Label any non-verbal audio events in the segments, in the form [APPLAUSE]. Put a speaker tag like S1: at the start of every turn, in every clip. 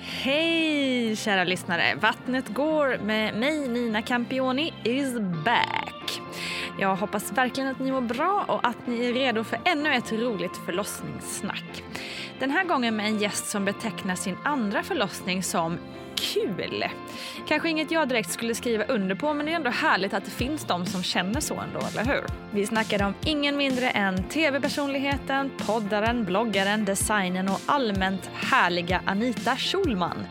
S1: Hej kära lyssnare! Vattnet går med mig Nina Campioni is back. Jag hoppas verkligen att ni mår bra och att ni är redo för ännu ett roligt förlossningssnack. Den här gången med en gäst som betecknar sin andra förlossning som kul. Kanske inget jag direkt skulle skriva under på men det är ändå härligt att det finns de som känner så ändå, eller hur? Vi snackade om ingen mindre än tv-personligheten, poddaren, bloggaren, designen och allmänt härliga Anita Schulman.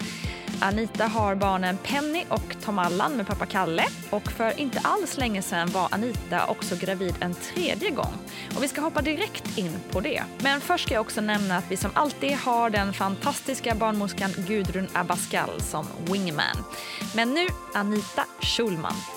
S1: Anita har barnen Penny och Tom Allan med pappa Kalle och för inte alls länge sedan var Anita också gravid en tredje gång. Och vi ska hoppa direkt in på det. Men först ska jag också nämna att vi som alltid har den fantastiska barnmorskan Gudrun Abascal som wingman. Men nu Anita Schulman.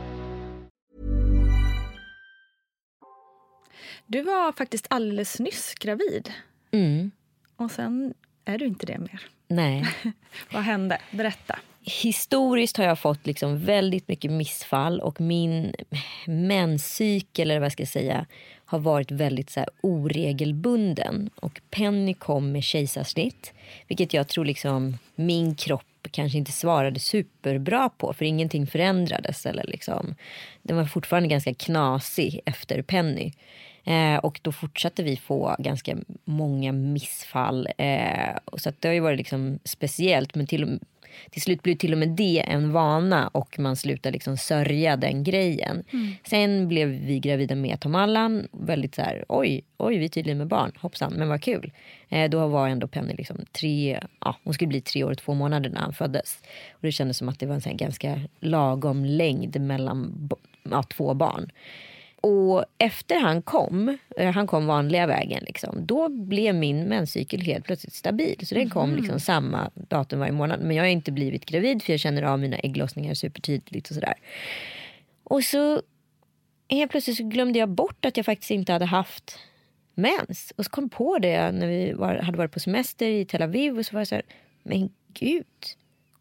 S1: Du var faktiskt alldeles nyss gravid.
S2: Mm.
S1: Och sen är du inte det mer.
S2: Nej. [LAUGHS]
S1: Vad hände? Berätta.
S2: Historiskt har jag fått liksom väldigt mycket missfall och min menscykel, eller vad jag ska säga, har varit väldigt så oregelbunden. Och Penny kom med kejsarsnitt, vilket jag tror liksom min kropp kanske inte svarade superbra på för ingenting förändrades. Eller liksom, den var fortfarande ganska knasig efter Penny. Eh, och då fortsatte vi få ganska många missfall. Eh, så att det har ju varit liksom speciellt. Men till, till slut blir till och med det en vana och man slutar liksom sörja den grejen.
S1: Mm.
S2: Sen blev vi gravida med Tom Allan. Väldigt så här, oj, oj, vi är tydligen med barn. Hoppsan, men vad kul. Eh, då var ändå Penny liksom tre, ja, hon skulle bli tre år och två månader när han föddes. Och det kändes som att det var en så ganska lagom längd mellan ja, två barn. Och efter han kom, eh, han kom vanliga vägen, liksom, då blev min menscykel helt plötsligt stabil. Så den kom liksom samma datum varje månad. Men jag har inte blivit gravid för jag känner av mina ägglossningar supertydligt och sådär. Och så helt plötsligt så glömde jag bort att jag faktiskt inte hade haft mens. Och så kom på det när vi var, hade varit på semester i Tel Aviv och så var jag så här, men gud,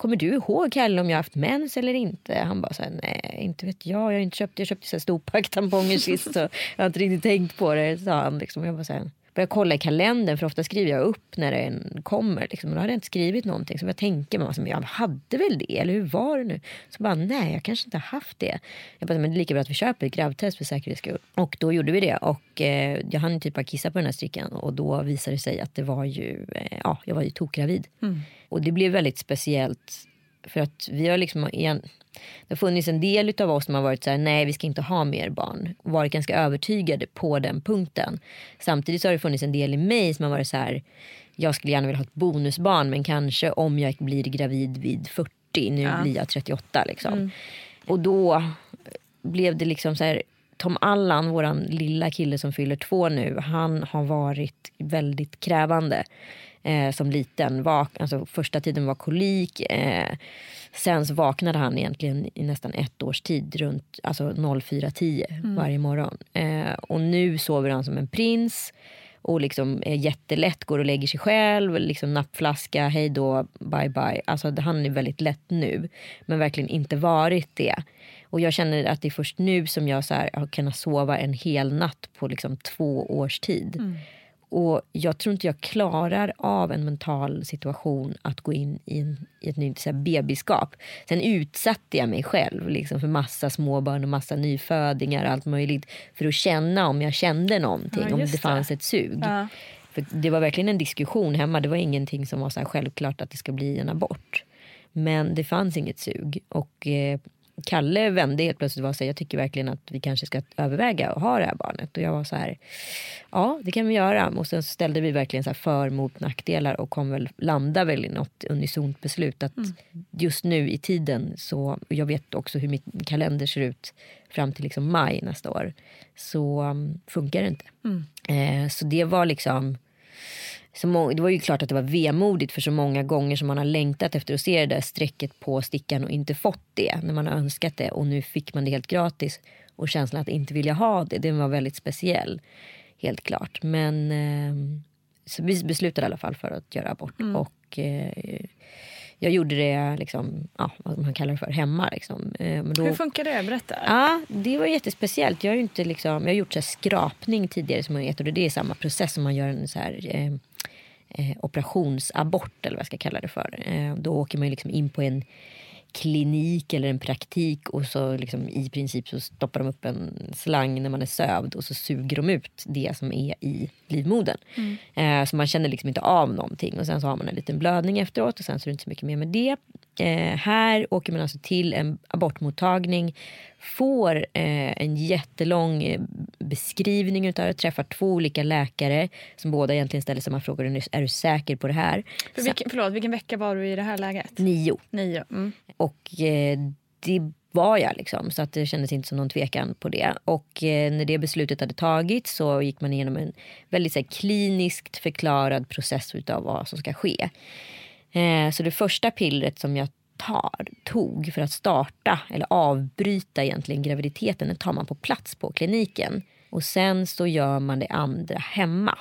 S2: kommer du ihåg Kalle om jag haft mens eller inte? Han bara så här, nej inte vet jag, jag har inte köpt, jag köpte så här storpack tamponger sist så jag har inte riktigt tänkt på det, sa han. Liksom. Jag bara så här, började kolla i kalendern för ofta skriver jag upp när den kommer. Liksom. Och då hade jag inte skrivit någonting. Så jag tänker, man, som jag hade väl det? Eller hur var det nu? Så bara, nej jag kanske inte har haft det. Jag bara, men det är lika bra att vi köper ett gravtest för säkerhets skull. Och då gjorde vi det. Och eh, jag hann typ bara kissa på den här stickan. Och då visade det sig att det var ju, eh, ja jag var ju tokgravid. Och det blev väldigt speciellt. För att vi har liksom igen, det har funnits en del av oss som har varit så här, nej vi ska inte ha mer barn. Och varit ganska övertygade på den punkten. Samtidigt så har det funnits en del i mig som har varit så här, jag skulle gärna vilja ha ett bonusbarn men kanske om jag blir gravid vid 40 nu
S1: Ja.
S2: blir jag 38 liksom. Och då blev det liksom så här, Tom Allan, våran lilla kille som fyller två nu, han har varit väldigt krävande eh, som liten. Vak, alltså, första tiden var kolik. Eh, sen så vaknade han egentligen i nästan ett års tid, runt alltså 04.10 varje morgon. Eh, och nu sover han som en prins och liksom är jättelätt, går och lägger sig själv, liksom nappflaska, hej då, bye bye. Alltså han är väldigt lätt nu, men verkligen inte varit det. Och jag känner att det är först nu som jag så här har kunnat sova en hel natt på liksom två års tid. Och jag tror inte jag klarar av en mental situation att gå in i, en, i ett nytt så här, bebiskap. Sen utsatte jag mig själv liksom, för massa småbarn och massa nyfödingar och allt möjligt. För att känna om jag kände någonting,
S1: Ja,
S2: om det
S1: det.
S2: fanns ett sug.
S1: Ja.
S2: För det var verkligen en diskussion hemma. Det var ingenting som var så självklart att det ska bli en abort. Men det fanns inget sug. Och eh, Kalle vände helt plötsligt och var så här, jag tycker verkligen att vi kanske ska överväga att ha det här barnet. Och jag var så här, ja det kan vi göra. Och sen så ställde vi verkligen så för mot nackdelar och kom väl, landa väl i något unisont beslut. Att just nu i tiden så, och jag vet också hur mitt kalender ser ut fram till liksom maj nästa år. Så um, funkar det inte. Eh, så det var liksom så må- det var ju klart att det var vemodigt för så många gånger som man har längtat efter att se det där strecket på stickan och inte fått det när man har önskat det och nu fick man det helt gratis och känslan att inte vilja ha det, den var väldigt speciell. Helt klart. Men eh, så vi beslutade i alla fall för att göra abort och eh, jag gjorde det liksom, ja, vad man kallar det för, hemma. Liksom. Eh, men då,
S1: Hur funkar det? Berätta.
S2: Ja, det var jättespeciellt. Jag har, inte liksom, jag har gjort så här skrapning tidigare som man heter. Och det är samma process som man gör en så här, eh, eh, operationsabort eller vad jag ska kalla det för. Eh, då åker man liksom in på en klinik eller en praktik och så liksom i princip så stoppar de upp en slang när man är sövd och så suger de ut det som är i livmodern. Eh, så man känner liksom inte av någonting och sen så har man en liten blödning efteråt och sen så är det inte så mycket mer med det. Eh, här åker man alltså till en abortmottagning, får eh, en jättelång eh, beskrivning utav det, träffar två olika läkare som båda egentligen ställer samma frågor. Är du, är du säker på det här?
S1: För vilken, förlåt, vilken vecka var du i det här läget?
S2: Nio.
S1: Nio. Mm.
S2: Och eh, det var jag liksom. Så att det kändes inte som någon tvekan på det. Och eh, när det beslutet hade tagits så gick man igenom en väldigt så här, kliniskt förklarad process utav vad som ska ske. Eh, så det första pillret som jag tar, tog för att starta eller avbryta egentligen graviditeten, det tar man på plats på kliniken. Och sen så gör man det andra hemma.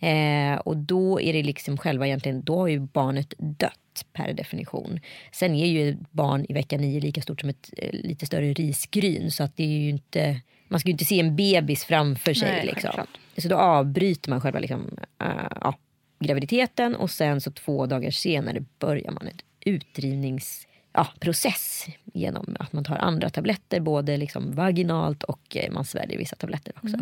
S2: Eh, och då är det liksom själva egentligen, då har ju barnet dött per definition. Sen är ju ett barn i vecka nio lika stort som ett eh, lite större risgryn så att det är ju inte, man ska ju inte se en bebis framför sig.
S1: Nej,
S2: liksom. Så då avbryter man själva liksom, eh, ja, graviditeten och sen så två dagar senare börjar man ett utdrivnings ja, process genom att man tar andra tabletter både liksom vaginalt och eh, man sväljer vissa tabletter också.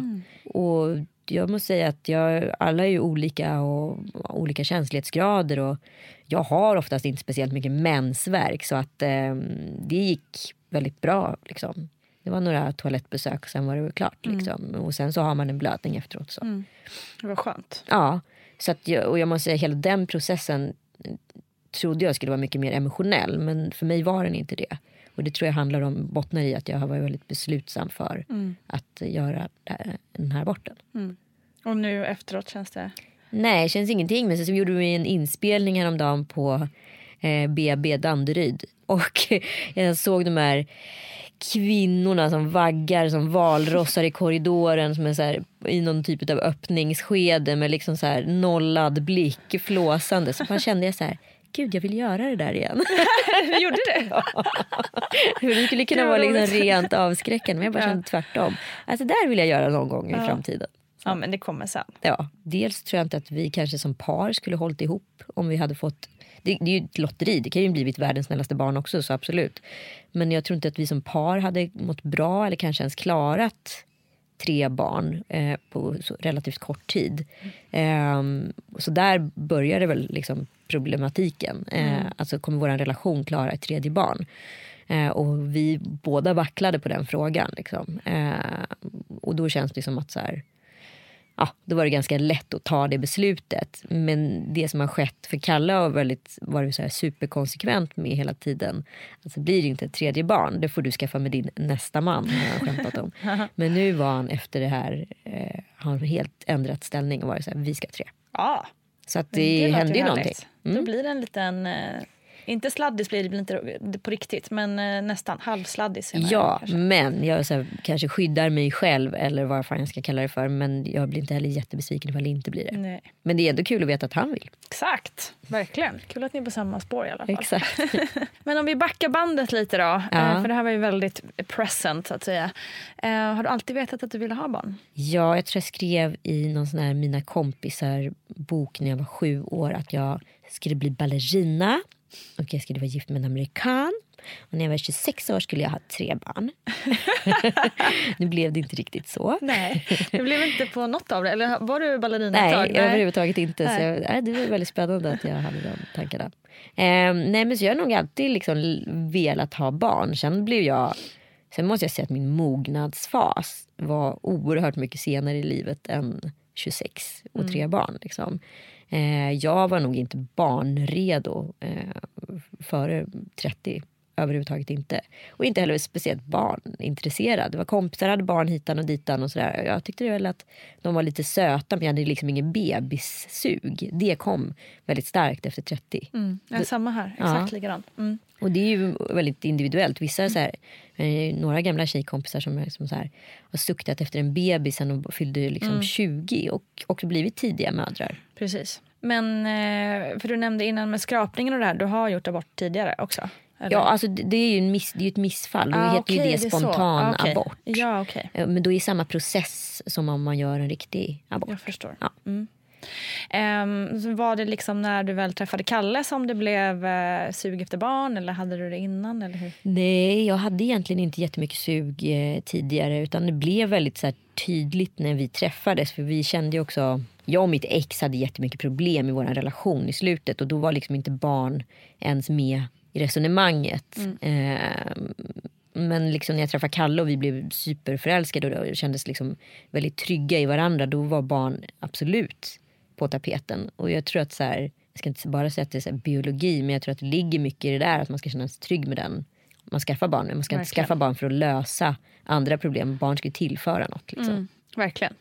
S2: Och jag måste säga att jag, alla är ju olika och olika känslighetsgrader och jag har oftast inte speciellt mycket mensvärk så att eh, det gick väldigt bra. Liksom. Det var några toalettbesök och sen var det klart. Liksom. Och sen så har man en blödning efteråt. Så.
S1: Det var skönt.
S2: Ja, så att jag, och jag måste säga hela den processen eh, trodde jag skulle vara mycket mer emotionell men för mig var den inte det. Och det tror jag handlar om, bottnar i att jag har varit väldigt beslutsam för att göra den här aborten.
S1: Och nu efteråt känns det...
S2: Nej, det känns ingenting. Men sen så gjorde vi en inspelning häromdagen på eh, BB Danderyd. Och [LAUGHS] jag såg de här kvinnorna som vaggar som valrossar i korridoren som är så här, i någon typ av öppningsskede med liksom så här nollad blick, flåsande. Så bara kände jag så här, gud jag vill göra det där igen. [LAUGHS]
S1: Du gjorde det? [LAUGHS]
S2: det skulle kunna vara liksom rent avskräckande men jag bara
S1: Ja.
S2: kände tvärtom. Alltså där vill jag göra någon gång i
S1: Ja.
S2: framtiden.
S1: Ja, men det kommer sen.
S2: Ja, dels tror jag inte att vi kanske som par skulle hållit ihop om vi hade fått det, det är ju ett lotteri, det kan ju blivit världens snällaste barn också så absolut. Men jag tror inte att vi som par hade mått bra eller kanske ens klarat tre barn eh, på relativt kort tid. Ehm, så där började väl liksom problematiken. Eh, Alltså kommer vår relation klara ett tredje barn? Eh, och vi båda vacklade på den frågan. Liksom. Eh, och då känns det som att så här, ja, då var det ganska lätt att ta det beslutet. Men det som har skett för Kalle har väldigt, varit så här superkonsekvent med hela tiden. Alltså blir det inte ett tredje barn, det får du skaffa med din nästa man. Har om. [LAUGHS] Men nu var han efter det här, eh, har han helt ändrat ställning och varit så här, vi ska ha tre.
S1: Ja,
S2: Så att det,
S1: låter
S2: hände ju
S1: härligt.
S2: någonting. Mm.
S1: Då blir det en liten, eh, inte sladdis blir det blir inte på riktigt, men eh, nästan halvsladdis.
S2: Ja,
S1: kanske.
S2: men jag så här, kanske skyddar mig själv eller vad fan jag ska kalla det för. Men jag blir inte heller jättebesviken ifall det inte blir det.
S1: Nej.
S2: Men det är ändå kul att veta att han vill.
S1: Exakt, verkligen. Kul att ni är på samma spår i alla fall.
S2: Exakt. [LAUGHS]
S1: Men om vi backar bandet lite då,
S2: Ja.
S1: eh, för det här var ju väldigt present så att säga. Eh, Har du alltid vetat att du ville ha barn?
S2: Ja, jag tror jag skrev i någon sån här Mina kompisar bok när jag var sju år att jag skulle bli ballerina och jag skulle vara gift med en amerikan. Och när jag var 26 år skulle jag ha tre barn. [LAUGHS] nu blev det inte riktigt så.
S1: Nej, det blev inte på något av det. Eller var du ballerina ett
S2: Nej,
S1: tag?
S2: överhuvudtaget inte. Så
S1: Nej.
S2: jag, nej, det var väldigt spännande att jag hade de tankarna. Eh, nej, men så jag har nog alltid liksom velat ha barn. Sen blev jag... Sen måste jag säga att min mognadsfas var oerhört mycket senare i livet än 26 och tre barn. Liksom. Eh, jag var nog inte barnredo eh, före 30. Överhuvudtaget inte. Och inte heller speciellt barnintresserad. Det var kompisar hade barn hitan och ditan och sådär. Jag tyckte väl att de var lite söta men jag hade liksom ingen bebissug. Det kom väldigt starkt efter 30.
S1: Mm. Ja, samma här, exakt likadant. Mm.
S2: Och det är ju väldigt individuellt. Vissa är så här, några gamla tjejkompisar som, är som så här, har suktat efter en bebis sen och fyllde liksom 20 och också blivit tidiga mödrar.
S1: Precis. Men, eh, för du nämnde innan med skrapningen och det här, du har gjort abort tidigare också? eller?
S2: Ja, alltså det är ju miss, det är ett missfall. Då
S1: Ah,
S2: heter
S1: okej,
S2: ju det
S1: så.
S2: spontan
S1: Ah, okej.
S2: abort.
S1: Ja, okej.
S2: Eh, Men då är det samma process som om man gör en riktig abort.
S1: Jag förstår.
S2: Ja.
S1: Mm. Så var det liksom när du väl träffade Kalle som det blev eh, sug efter barn eller hade du det innan? Eller hur?
S2: Nej, jag hade egentligen inte jättemycket sug eh, tidigare utan det blev väldigt så här, tydligt när vi träffades för vi kände också jag och mitt ex hade jättemycket problem i vår relation i slutet och då var liksom inte barn ens med i resonemanget. Eh, men liksom när jag träffade Kalle och vi blev superförälskade och kändes liksom väldigt trygga i varandra då var barn absolut på tapeten. Och jag tror att så här, jag ska inte bara säga att det är biologi men jag tror att det ligger mycket i det där att man ska känna sig trygg med den man skaffar barn med. Man ska inte
S1: Verkligen.
S2: skaffa barn för att lösa andra problem. Barn ska tillföra något. Liksom.
S1: Mm, verkligen.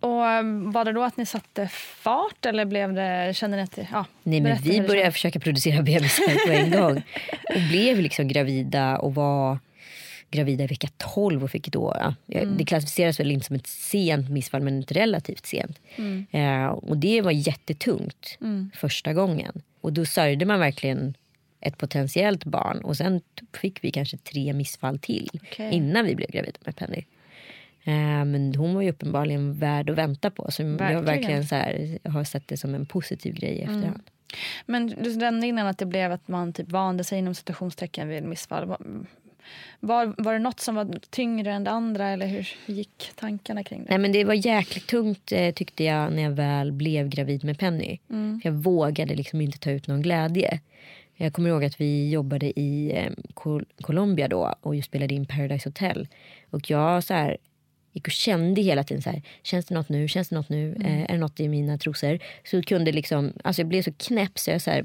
S1: Och eh, var det då att ni satte fart eller blev det, kände ni att ja,
S2: Nej men vi började försöka producera bebisar på en gång. [LAUGHS] Och blev liksom gravida och var gravida i vecka 12 och fick då, ja,
S1: Mm.
S2: det klassificeras väl inte som ett sent missfall men ett relativt sent.
S1: Mm.
S2: Eh, och det var jättetungt första gången. Och då sörjde man verkligen ett potentiellt barn och sen fick vi kanske tre missfall till
S1: Okej.
S2: innan vi blev gravida med Penny. Eh, men hon var ju uppenbarligen värd att vänta på. Så jag
S1: Verkligen.
S2: verkligen så här, har sett det som en positiv grej i efterhand.
S1: Men du nämnde innan att det blev att man typ vande sig inom citationstecken vid missfall. Var, var, det något som var tyngre än det andra eller hur gick tankarna kring det?
S2: Nej, men det var jäkligt tungt eh, tyckte jag när jag väl blev gravid med Penny. För jag vågade liksom inte ta ut någon glädje. Jag kommer ihåg att vi jobbade i eh, Col- Colombia då och just spelade in Paradise Hotel. Och jag så här, gick och kände hela tiden så här, känns det något nu, känns det något nu, eh, är det något i mina trosor? Så kunde liksom, alltså jag blev så knäpp så jag så här,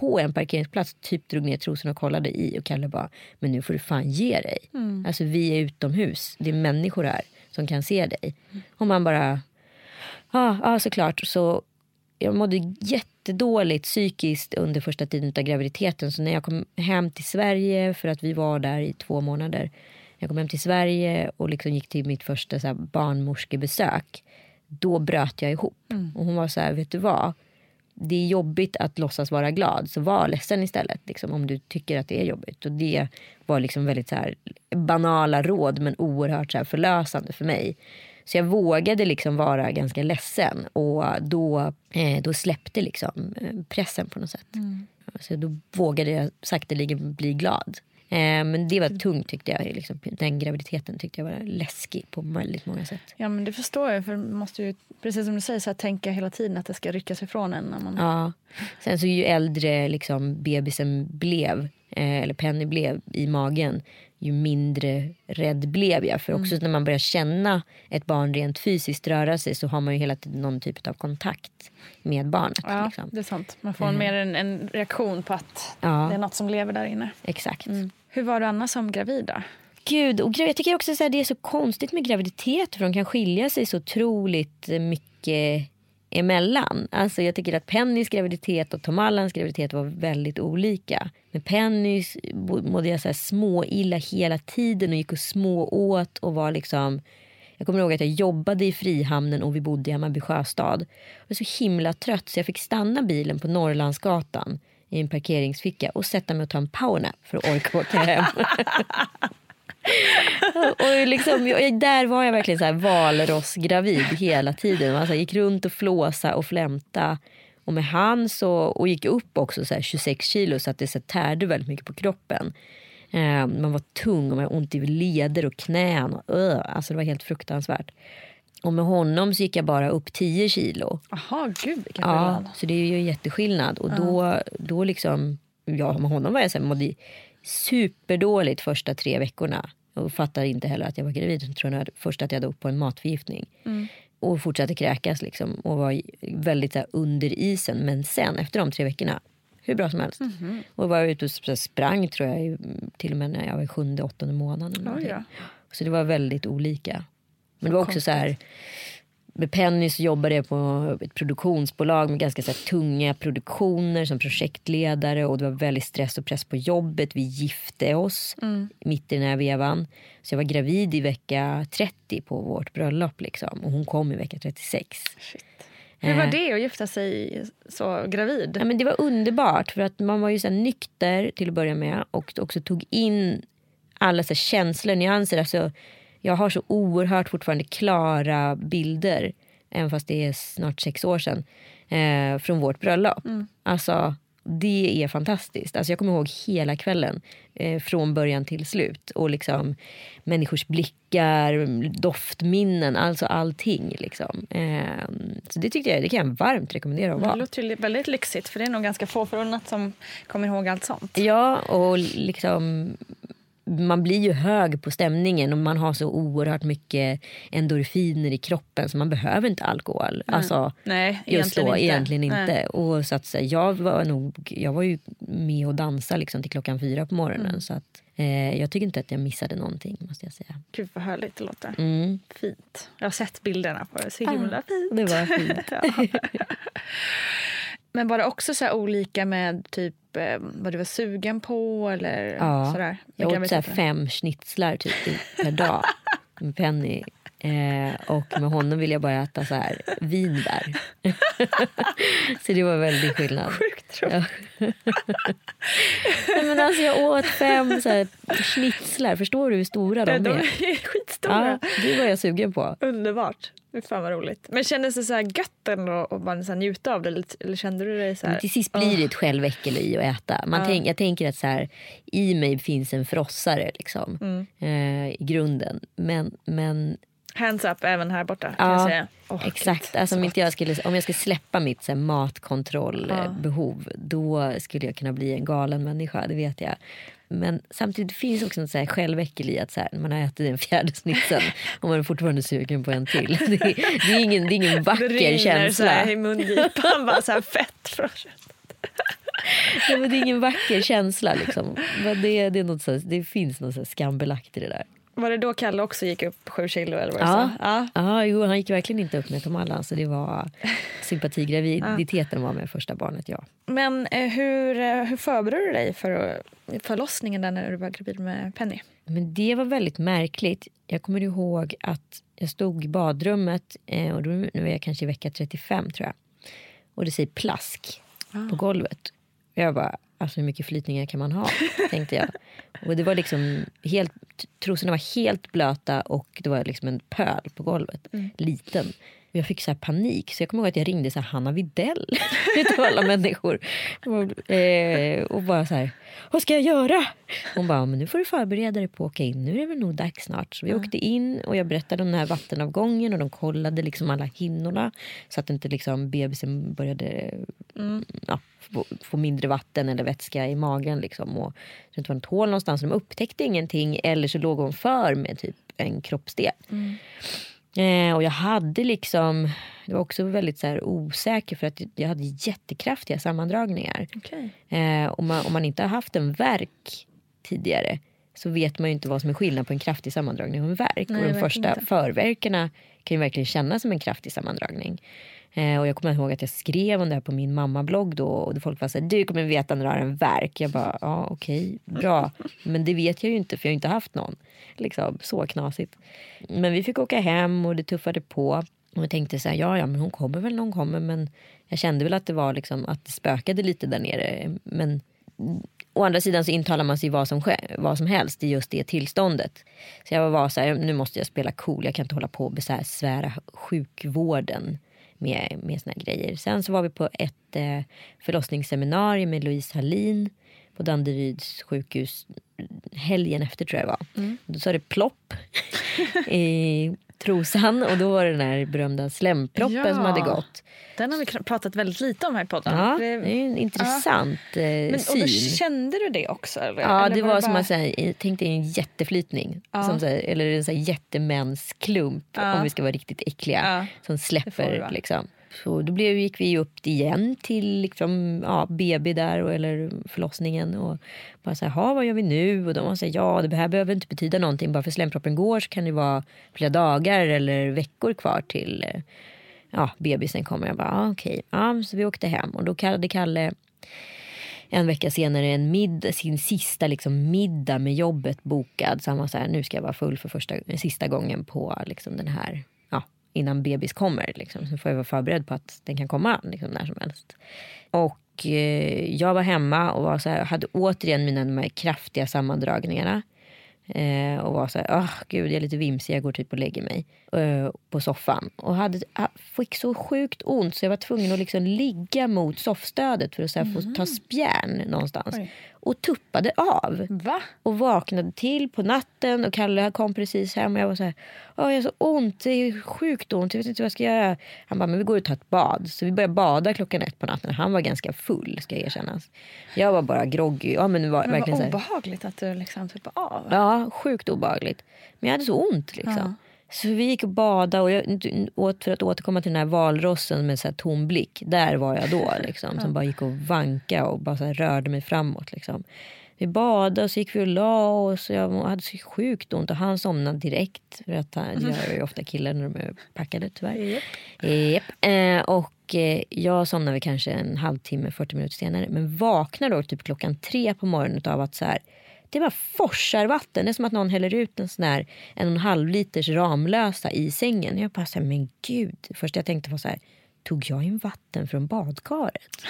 S2: på en parkeringsplats typ drog ner trosorna och kollade i och Kalle bara, men nu får du fan ge dig. Alltså vi är utomhus, det är människor här som kan se dig. Och man bara, ja, ja såklart. Så jag mådde jättedåligt psykiskt under första tiden av graviditeten. Så när jag kom hem till Sverige, för att vi var där i två månader. Jag kom hem till Sverige och liksom gick till mitt första så här, barnmorskebesök. Då bröt jag ihop. Och hon var så här, vet du vad? Det är jobbigt att låtsas vara glad, så var ledsen istället. Liksom, om du tycker att det är jobbigt. Och det var liksom väldigt så här, banala råd men oerhört så här, förlösande för mig. Så jag vågade liksom vara ganska ledsen och då, eh, då släppte liksom eh, pressen på något sätt. Så då vågade jag sakteligen bli glad. Eh, men det var tungt tyckte jag. Liksom, den graviditeten tyckte jag var läskig på väldigt många sätt.
S1: Ja men det förstår jag för man måste ju, precis som du säger, så här, tänka hela tiden att det ska ryckas ifrån en. När man,
S2: Ja. Sen så ju äldre liksom, bebisen blev eh, eller Penny blev i magen ju mindre rädd blev jag. För också när man börjar känna ett barn rent fysiskt röra sig så har man ju hela tiden någon typ av kontakt med barnet.
S1: Ja,
S2: Liksom.
S1: det är sant. Man får en, mer en, en reaktion på att
S2: Ja.
S1: det är något som lever där inne.
S2: Exakt.
S1: Hur var du annars som gravid då?
S2: Gud, och jag tycker också att det är så konstigt med graviditet för de kan skilja sig så otroligt mycket emellan. Alltså jag tycker att Pennys graviditet och Tom Allans graviditet var väldigt olika. Med Penny mådde jag så här små illa hela tiden och gick och små åt och var liksom jag kommer ihåg att jag jobbade i Frihamnen och vi bodde i Hammarby sjöstad. Jag var så himla trött så jag fick stanna bilen på Norrlandsgatan i en parkeringsficka och sätta mig och ta en powernap för att orka åka hem. [LAUGHS] och liksom, jag, där var jag verkligen så här valrossgravid hela tiden. Alltså, jag gick runt och flåsa och flämta. Och med han så, och gick upp också så här 26 kilo så att det så tärde väldigt mycket på kroppen. Eh, man var tung och man hade ont i leder och knän. Och, alltså det var helt fruktansvärt. Och med honom så gick jag bara upp 10 kilo.
S1: Jaha, gud vilken
S2: Ja,
S1: skillnad.
S2: så det är ju jätteskillnad. Och då, då liksom, ja, med honom var jag så här, mådde superdåligt första tre veckorna. Och fattade inte heller att jag var gravid. Jag tror jag först att jag hade upp på en matförgiftning. Och fortsatte kräkas liksom. Och var väldigt så här, under isen. Men sen efter de tre veckorna, hur bra som helst. Och var ute och sprang tror jag till och med när jag var sjunde, åttonde månaden. Så det var väldigt olika. Men det var också så här. Med Penny så jobbade jag på ett produktionsbolag med ganska så tunga produktioner som projektledare och det var väldigt stress och press på jobbet. Vi gifte oss mitt i den här vevan. Så jag var gravid i vecka 30 på vårt bröllop liksom. och hon kom i vecka 36.
S1: Hur var
S2: Eh.
S1: det att gifta sig så gravid?
S2: Ja, men det var underbart för att man var ju så nykter till att börja med och också tog in alla så känslor, nyanser. Alltså, jag har så oerhört fortfarande klara bilder, även fast det är snart sex år sedan, eh, från vårt bröllop. Alltså, det är fantastiskt. Alltså, jag kommer ihåg hela kvällen, eh, från början till slut. Och liksom människors blickar, doftminnen, alltså allting. Liksom. Eh, så det tyckte jag, det kan jag varmt rekommendera att
S1: Det
S2: vara.
S1: låter ju väldigt lyxigt för det är nog ganska få förunnat som kommer ihåg allt sånt.
S2: Ja, och liksom man blir ju hög på stämningen och man har så oerhört mycket endorfiner i kroppen så man behöver inte alkohol. Alltså,
S1: Nej,
S2: just
S1: egentligen
S2: då,
S1: inte.
S2: egentligen inte.
S1: Nej.
S2: Och så att, jag, var nog, jag var ju med och dansade liksom, till klockan fyra på morgonen.
S1: Mm.
S2: Så att, eh, jag tycker inte att jag missade någonting måste jag säga.
S1: Gud vad härligt det låter.
S2: Mm.
S1: Fint. Jag har sett bilderna på det. Så himla fint.
S2: Det var fint. [LAUGHS]
S1: Men var det också så här olika med typ eh, vad du var sugen på eller
S2: Ja,
S1: sådär?
S2: Jag åt så fem schnitzlar typ per dag [LAUGHS] med Penny. Eh, och med honom vill jag bara äta så här vinbär. [LAUGHS] så det var väldigt skillnad.
S1: Sjukt.
S2: Ja. Nej, men alltså jag åt fem så här schnitzlar. Förstår du hur stora de
S1: De
S2: är?
S1: är [LAUGHS] skitstora.
S2: Ja, det var jag sugen på.
S1: Underbart. Fan vad roligt. Men kändes det så här gött ändå att bara så här njuta av det? Eller, eller kände du dig så här?
S2: Men till sist blir det ett själväckel i att äta. Man tänk, jag tänker att så här, i mig finns en frossare liksom,
S1: Mm.
S2: eh, i grunden. Men, men
S1: Hands up även här borta kan
S2: Ja,
S1: jag säga. Åh,
S2: Exakt. Alltså,
S1: så
S2: om, inte jag skulle, om jag skulle släppa mitt så här, matkontrollbehov då skulle jag kunna bli en galen människa, det vet jag. Men samtidigt finns också något så här själväckel i att så här, man har ätit den fjärde snitsen [LAUGHS] och man är fortfarande sugen på en till. Det är, det är, ingen, det är ingen
S1: Det
S2: vacker
S1: rinner så här
S2: känsla.
S1: i mungipan, bara så här fett från [LAUGHS]
S2: Ja, men det är ingen vacker känsla. Liksom. Men det, det, är något så här, det finns något så skambelagt i det där.
S1: Var det då Kalle också gick upp sju kilo? Eller vad
S2: Ja.
S1: ja.
S2: Ja, jo, han gick verkligen inte upp med Tom Allan. Så det var [LAUGHS] sympatigraviditeten var med första barnet, ja.
S1: Men eh, hur, eh, hur förberedde du dig för förlossningen där när du var gravid med Penny?
S2: Men det var väldigt märkligt. Jag kommer ihåg att jag stod i badrummet eh, och då, nu är jag kanske i vecka 35 tror jag. Och det säger plask på golvet. Jag bara, alltså hur mycket flytningar kan man ha? tänkte jag. Och det var liksom helt, trosorna var helt blöta och det var liksom en pöl på golvet. Liten. Och jag fick så här panik så jag kommer ihåg att jag ringde så här Hanna Videll [LAUGHS] till alla människor. Och, eh, och bara så här, vad ska jag göra? Hon bara, men nu får du förbereda dig på att åka in. Nu är det väl nog dags snart. Så vi åkte in och jag berättade om den här vattenavgången och de kollade liksom alla hinnorna så att inte liksom bebisen började ja, få, mindre vatten eller vätska i magen. Liksom. Och det inte var något hål någonstans. De upptäckte ingenting eller så låg hon för med typ en kroppsdel. Eh, och jag hade liksom, det var också väldigt så här osäker för att jag hade jättekraftiga sammandragningar.
S1: Okej.
S2: Eh, om, man, om man inte har haft en verk tidigare så vet man ju inte vad som är skillnad på en kraftig sammandragning och en verk.
S1: Nej,
S2: och de första
S1: inte.
S2: förverkarna kan ju verkligen kännas som en kraftig sammandragning. Eh, och jag kommer ihåg att jag skrev om det här på min mammablogg då och folk var såhär, du kommer veta när du har en verk. Jag bara, ja okej, bra. Men det vet jag ju inte för jag har inte haft någon. Liksom, så knasigt. Men vi fick åka hem och det tuffade på. Och jag tänkte så här, ja ja men hon kommer väl när hon kommer. Men jag kände väl att det var liksom att det spökade lite där nere. Men å andra sidan så intalar man sig vad som, vad som helst i just det tillståndet. Så jag var så här, nu måste jag spela cool. Jag kan inte hålla på och besvära sjukvården med, med såna här grejer. Sen så var vi på ett eh, förlossningsseminarium med Louise Hallin på Danderyds sjukhus helgen efter tror jag det var. Då sa det plopp [LAUGHS] i trosan och då var det den här berömda slemproppen
S1: Ja.
S2: som hade gått.
S1: Den har vi pratat väldigt lite om här i podden.
S2: Ja,
S1: Det-
S2: det är en intressant eh,
S1: Men, och
S2: syn.
S1: då kände du det också? Eller?
S2: Ja,
S1: eller
S2: det var, som
S1: bara-
S2: att säga, tänk dig en jätteflytning.
S1: Ja.
S2: Som här, eller en så här
S1: Ja.
S2: om vi ska vara riktigt äckliga.
S1: Ja,
S2: Som
S1: det det
S2: släpper liksom. Så då blev, gick vi upp igen till liksom, ja, BB där och, eller förlossningen. Och bara så här, vad gör vi nu? Och de var så här, ja det här behöver inte betyda någonting. Bara för slemproppen går så kan det vara flera dagar eller veckor kvar till eh, ja, bebisen kommer. Jag bara, ah, okej. Ja, så vi åkte hem och då kallade Kalle en vecka senare en middag, sin sista liksom middag med jobbet bokad. Så han var så här, nu ska jag vara full för första, sista gången på liksom den här, innan bebis kommer. Liksom. Så får jag vara förberedd på att den kan komma liksom, när som helst. Och eh, jag var hemma och var så här, hade återigen mina de här kraftiga sammandragningarna. Eh, och var så här, oh, gud jag är lite vimsig, jag går typ och lägger mig eh, på soffan. Och hade, fick så sjukt ont så jag var tvungen att liksom ligga mot soffstödet för att så här, få ta spjärn någonstans.
S1: Oj.
S2: Och tuppade av.
S1: Va?
S2: Och vaknade till på natten och Kalle kom precis hem och jag var så här, jag har så ont, det är sjukt ont, jag vet inte vad jag ska göra. Han bara, men vi går och tar ett bad. Så vi började bada klockan ett på natten. Han var ganska full ska erkännas. Jag var bara groggy. Ja, men det var
S1: Men
S2: verkligen
S1: vad obehagligt att du liksom typ av.
S2: Ja, sjukt obehagligt. Men jag hade så ont liksom. Så vi gick och badade och jag, för att återkomma till den här valrossen med så här tom blick. Där var jag då liksom. Som bara gick och vanka och bara rörde mig framåt liksom. Vi badade och så gick vi och la oss jag hade så sjukt ont och han somnade direkt. För att han, det gör ju ofta killar när de är packade tyvärr. Japp. Eh, och eh, jag somnade kanske en halvtimme, 40 minuter senare. Men vaknade då typ klockan tre på morgonen av att så här, det bara forsar vatten. Det är som att någon häller ut en sån här en och en halv liters Ramlösa i sängen. Jag bara så här, men gud. Först jag tänkte var så här, tog jag in vatten från badkaret?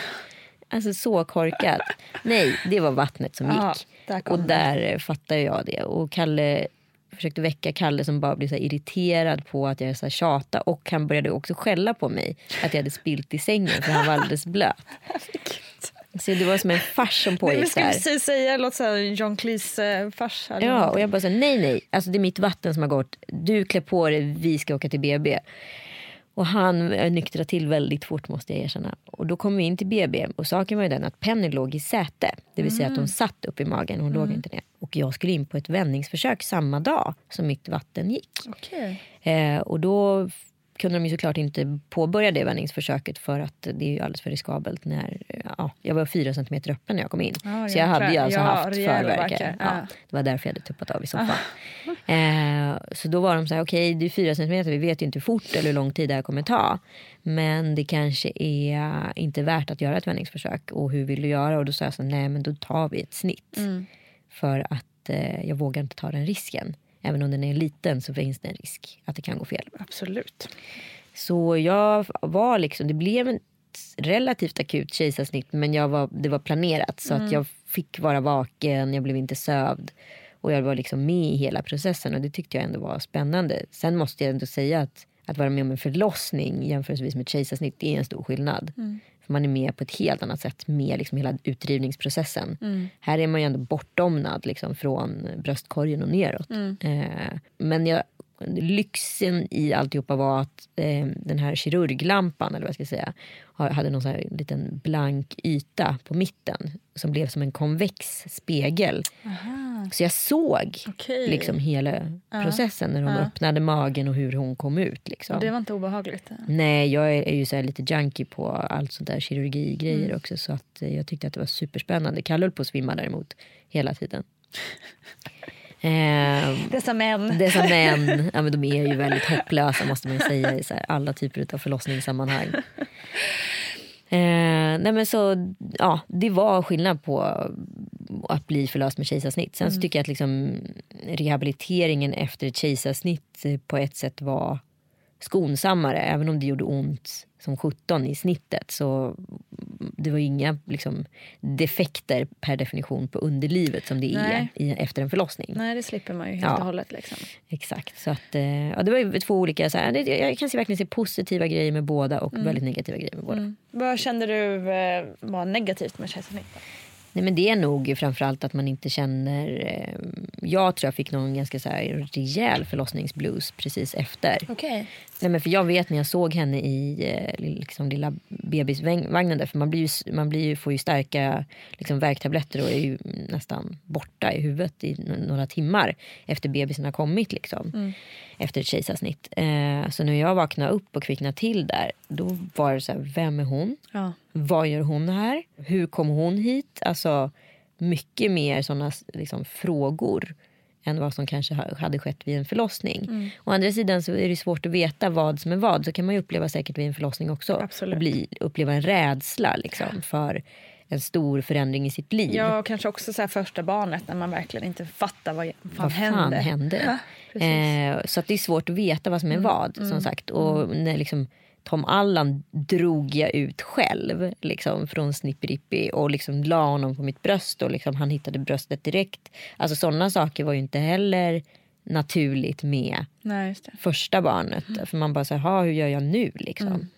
S2: Alltså så korkat. Nej, det var vattnet som gick.
S1: där kom
S2: och där fattade jag det. Och Kalle försökte väcka Kalle som bara blev så irriterad på att jag så här tjata och han började också skälla på mig att jag hade spilt i sängen för han var alldeles blöt. [LAUGHS] Så det var som en fars som [LAUGHS] pågick
S1: ska
S2: där.
S1: vi precis säga låt säga John Cleese eh, eller
S2: Ja, och jag bara så, nej nej, alltså det är mitt vatten som har gått. Du klär på dig, vi ska åka till BB. Och han eh, nyktrade till väldigt fort måste jag erkänna. Och då kom vi in till BB och saken var ju den att Penny låg i säte. Det vill säga att hon satt upp i magen, hon låg inte ner. Och jag skulle in på ett vändningsförsök samma dag som mitt vatten gick.
S1: Okej.
S2: Eh, och då kunde de ju såklart inte påbörja det vändningsförsöket för att det är ju alldeles för riskabelt när eh, ja, jag var fyra centimeter öppen när jag kom in.
S1: Ja,
S2: så jag hade ju alltså
S1: Ja,
S2: haft
S1: verkar.
S2: Ja,
S1: Ja. Ah.
S2: det var därför jag hade tuppat av i soffan. [LAUGHS] Eh, så då var de så här, okej det är fyra centimeter, vi vet ju inte hur fort eller hur lång tid det här kommer ta. Men det kanske är inte värt att göra ett vändningsförsök. Och hur vill du göra? Och då sa jag så här, nej men då tar vi ett snitt.
S1: Mm.
S2: För att eh, jag vågar inte ta den risken. Även om den är liten så finns det en risk att det kan gå fel.
S1: Absolut.
S2: Så jag var liksom, det blev ett relativt akut kejsarsnitt men jag var, det var planerat så att jag fick vara vaken, jag blev inte sövd. Och jag var liksom med i hela processen och det tyckte jag ändå var spännande. Sen måste jag ändå säga att att vara med om en förlossning jämförelsevis med ett kejsarsnitt, är en stor skillnad. För man är med på ett helt annat sätt med liksom hela utdrivningsprocessen. Här är man ju ändå bortdomnad liksom, från bröstkorgen och neråt. Eh, men jag, lyxen i alltihopa var att eh, den här kirurglampan, eller vad jag ska säga, hade någon så liten blank yta på mitten som blev som en konvex spegel. Så jag såg
S1: Okej.
S2: liksom hela processen när hon öppnade magen och hur hon kom ut. Liksom.
S1: Det var inte obehagligt.
S2: Nej, jag är, är ju så lite junkie på allt sånt där kirurgigrejer också. Så att eh, jag tyckte att det var superspännande. Kalle höll på att svimma däremot hela tiden. [LAUGHS] Eh,
S1: Dessa män.
S2: dessa män, [LAUGHS] ja, men de är ju väldigt hopplösa måste man säga i så här, alla typer av förlossningssammanhang. Eh, nej men så, ja, det var skillnad på att bli förlöst med kejsarsnitt. Sen så tycker jag att liksom, rehabiliteringen efter ett kejsarsnitt på ett sätt var skonsammare. Även om det gjorde ont som 17 i snittet. Så det var inga liksom, defekter per definition på underlivet som det
S1: Nej.
S2: är i, efter en förlossning.
S1: Nej, det slipper man ju helt
S2: Ja.
S1: och hållet. Liksom.
S2: Exakt. Så att, eh, ja, det var två olika... Så här, jag kan se, verkligen se positiva grejer med båda och väldigt negativa grejer med båda.
S1: Vad kände du eh, var negativt med kejsarsnitt?
S2: Nej, men det är nog framförallt att man inte känner... Eh, jag tror jag fick någon ganska så här, rejäl förlossningsblues precis efter.
S1: Okej.
S2: Nej, men för jag vet när jag såg henne i eh, liksom, lilla bebisvagnen där, för man, blir ju, man blir ju, får ju starka liksom, värktabletter och är ju nästan borta i huvudet i några timmar efter bebisen har kommit. Liksom, Efter ett kejsarsnitt. Eh, så när jag vaknade upp och kvicknade till där, då var det så här, vem är hon?
S1: Ja.
S2: Vad gör hon här? Hur kom hon hit? Alltså mycket mer sådana liksom, frågor än vad som kanske ha- hade skett vid en förlossning. Å andra sidan så är det svårt att veta vad som är vad. Så kan man uppleva säkert vid en förlossning också.
S1: Absolut.
S2: Och bli, uppleva en rädsla liksom, för en stor förändring i sitt liv.
S1: Ja, och kanske också så första barnet när man verkligen inte fattar vad fan
S2: vad fan
S1: hände.
S2: hände?
S1: Ja. Mm.
S2: eh, så att det är svårt att veta vad som är vad. som sagt. Och när liksom Tom Allan drog jag ut själv liksom, från Snipperippi och liksom la honom på mitt bröst och liksom, han hittade bröstet direkt. Alltså sådana saker var ju inte heller naturligt med
S1: Nej,
S2: första barnet.
S1: Mm.
S2: För man bara säger, hur gör jag nu liksom?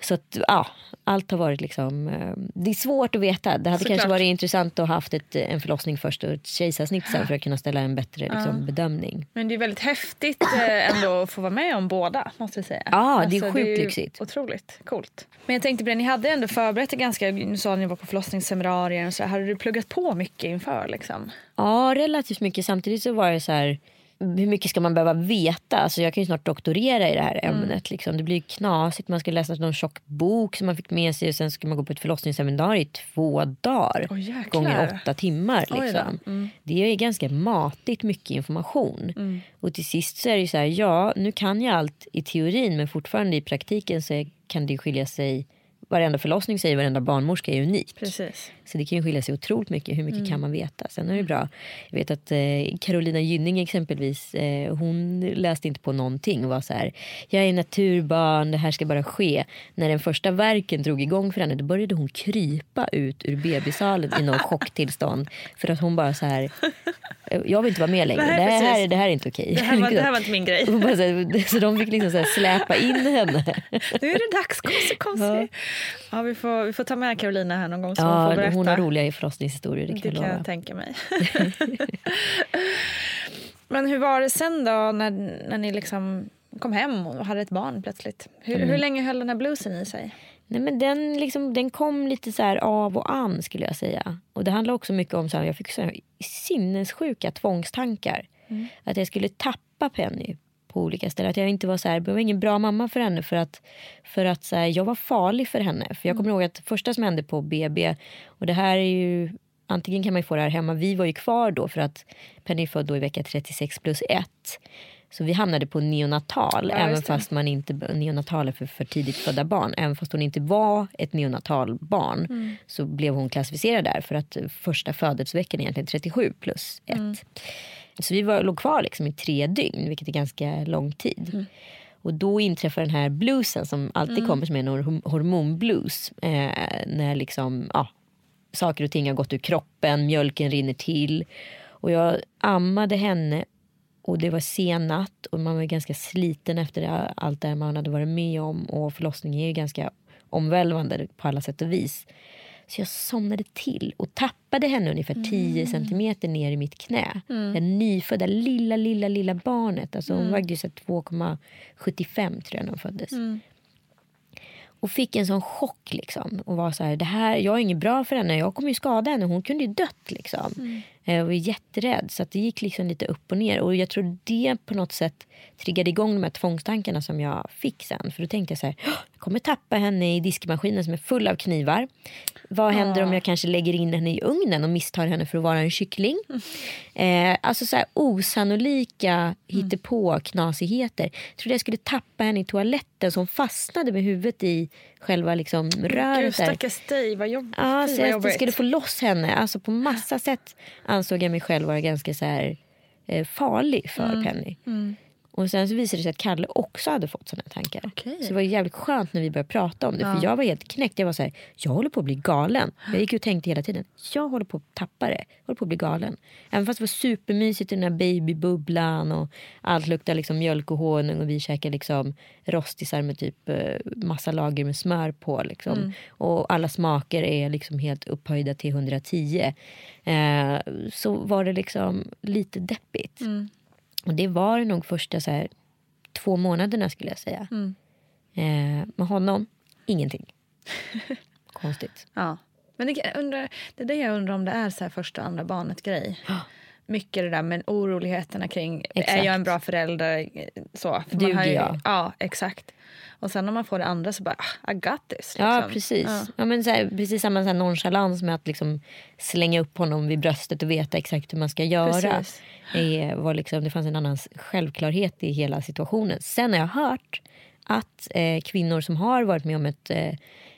S2: Så att, ja, allt har varit liksom... eh, Det är svårt att veta. Det hade
S1: Såklart.
S2: kanske varit intressant att ha haft ett, en förlossning först och ett kejsarsnitt sen för att kunna ställa en bättre liksom, bedömning.
S1: Men det är väldigt häftigt eh, ändå att få vara med om båda. måste vi säga.
S2: Ja, det är sjukt
S1: ju
S2: lyxigt.
S1: Otroligt coolt. Men jag tänkte på det, ni hade ändå förberett det ganska, nu sa ni var på förlossningsseminarier och så. Hade du pluggat på mycket inför? Liksom?
S2: Ja, relativt mycket. Samtidigt så var det så här... Hur mycket ska man behöva veta? Alltså jag kan ju snart doktorera i det här
S1: Mm.
S2: ämnet. Liksom. Det blir knasigt. Man ska läsa någon tjock bok som man fick med sig och sen ska man gå på ett förlossningsseminarium i två dagar.
S1: Jäklar.
S2: gånger åtta timmar. Liksom.
S1: Mm.
S2: Det är ganska matigt mycket information. Och till sist så är det så här, ja nu kan jag allt i teorin men fortfarande i praktiken så kan det skilja sig. Varenda förlossning säger varenda barnmorska är unik.
S1: Precis.
S2: Så det kan ju skilja sig otroligt mycket. Hur mycket
S1: Mm.
S2: kan man veta? Sen är det bra. Jag vet att eh, Carolina Gynning exempelvis. Eh, hon läste inte på någonting och var så här. Jag är naturbarn. Det här ska bara ske. När den första verken drog igång för henne. Då började hon krypa ut ur bebissalen i någon [LAUGHS] chocktillstånd. För att hon bara så här. eh, Jag vill inte vara med längre. Det här,
S1: precis.
S2: det här är inte okej.
S1: Det här var, det här var inte min grej. [LAUGHS]
S2: Så, här, så de fick liksom så här släpa in henne.
S1: Nu är det dags, Kossi, Kossi. Ja, vi, får, vi får ta med Carolina här någon gång så hon får
S2: Ja,
S1: berätta.
S2: hon har roliga förlossningshistorier. Det kan
S1: Det
S2: jag
S1: kan jag tänka mig. [LAUGHS] Men hur var det sen då när, när ni liksom kom hem och hade ett barn plötsligt? Hur,
S2: Mm.
S1: hur länge höll den här bluesen i sig?
S2: Nej, men den, liksom, den kom lite så här av och an skulle jag säga. Och det handlar också mycket om så här, jag fick så här sinnessjuka tvångstankar. Att jag skulle tappa Penny på olika ställen. Att jag inte var så här, jag var ingen bra mamma för henne för att, för att så här, jag var farlig för henne. För jag kommer ihåg att första som hände på BB och det här är ju Antingen kan man ju få det här hemma. Vi var ju kvar då för att Penny är född då i vecka 36 plus 1. Så vi hamnade på neonatal,
S1: Ja,
S2: även
S1: det.
S2: fast man inte, neonatal är för, för tidigt födda barn. Även fast hon inte var ett neonatalbarn
S1: Mm.
S2: så blev hon klassificerad där för att första födelseveckan är egentligen 37 plus 1.
S1: Mm.
S2: Så vi var, låg kvar liksom i tre dygn, vilket är ganska lång tid.
S1: Mm.
S2: Och då inträffar den här bluesen som alltid
S1: Mm.
S2: kommer som en hor- hormonblues. Eh, när liksom, ja, saker och ting har gått ur kroppen, mjölken rinner till. Och jag ammade henne och det var sen natt och man var ganska sliten efter det, allt det man hade varit med om. Och förlossning är ju ganska omvälvande på alla sätt och vis. Så jag somnade till och tappade henne ungefär 10 mm. centimeter ner i mitt knä. Mm. Det nyfödda lilla, lilla, lilla barnet. Alltså hon mm. vägde 2,75 tror jag när hon föddes. Mm. Och fick en sån chock liksom. Och var så här, det här, jag är inget bra för henne, jag kommer ju skada henne. Hon kunde ju dött liksom. Mm. Jag var jätterädd. Så det gick liksom lite upp och ner. Och jag tror det på något sätt triggade igång de här tvångstankarna som jag fick sen. För då tänkte jag så här, jag kommer tappa henne i diskmaskinen som är full av knivar. Vad händer om jag kanske lägger in henne i ugnen och misstar henne för att vara en kyckling? Mm. Eh, alltså så här osannolika hittepå knasigheter. Jag trodde jag skulle tappa henne i toaletten som fastnade med huvudet i själva liksom röret. Gud,
S1: stackars dig, vad jobbigt.
S2: Ja, så jag skulle få loss henne. Alltså på massa sätt ansåg jag mig själv vara ganska så här, eh, farlig för mm. Penny. Mm. Och sen så visade det sig att Kalle också hade fått sådana tankar. Okay. Så det var jävligt skönt när vi började prata om det. Ja. För jag var helt knäckt. Jag var så här, jag håller på att bli galen. Jag gick och tänkte hela tiden, jag håller på att tappa det. Jag håller på att bli galen. Även fast det var supermysigt i den här babybubblan och allt luktade liksom mjölk och honung och vi käkade liksom rostisar med typ eh, massa lager med smör på. Liksom. Mm. Och alla smaker är liksom helt upphöjda till 110. Eh, så var det liksom lite deppigt. Mm. Och det var nog första så här, två månaderna skulle jag säga. Mm. Eh, med honom, ingenting. [LAUGHS] Konstigt.
S1: Ja. Men det, undrar, det är det jag undrar om det är så här första och andra barnet grej. Mycket det där med oroligheterna kring, exakt. är jag en bra förälder? Så,
S2: Duger jag?
S1: Ja, exakt. Och sen när man får det andra så bara, ah, I got this. Liksom.
S2: Ja, precis. Ja. ja men så här, precis samma så här nonchalans med att liksom slänga upp honom vid bröstet och veta exakt hur man ska göra. Eh, var liksom, det fanns en annan självklarhet i hela situationen. Sen har jag hört att eh, kvinnor som har varit med om ett eh,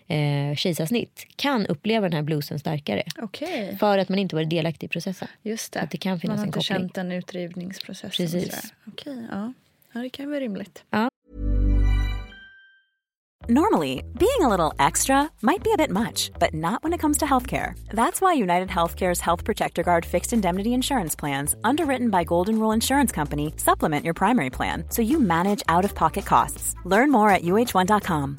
S2: eh, kejsarsnitt kan uppleva den här bluesen starkare.
S1: Okay.
S2: För att man inte varit delaktig i processen.
S1: Just det.
S2: Att det kan finnas
S1: man har
S2: inte
S1: känt den utdrivningsprocessen.
S2: Precis.
S1: Okej, okay, ja. ja. Det kan vara rimligt.
S2: Ja.
S3: Normally, being a little extra might be a bit much, but not when it comes to healthcare. That's why United Healthcare's Health Protector Guard fixed indemnity insurance plans, underwritten by Golden Rule Insurance Company, supplement your primary plan so you manage out of pocket costs. Learn more at uh1.com.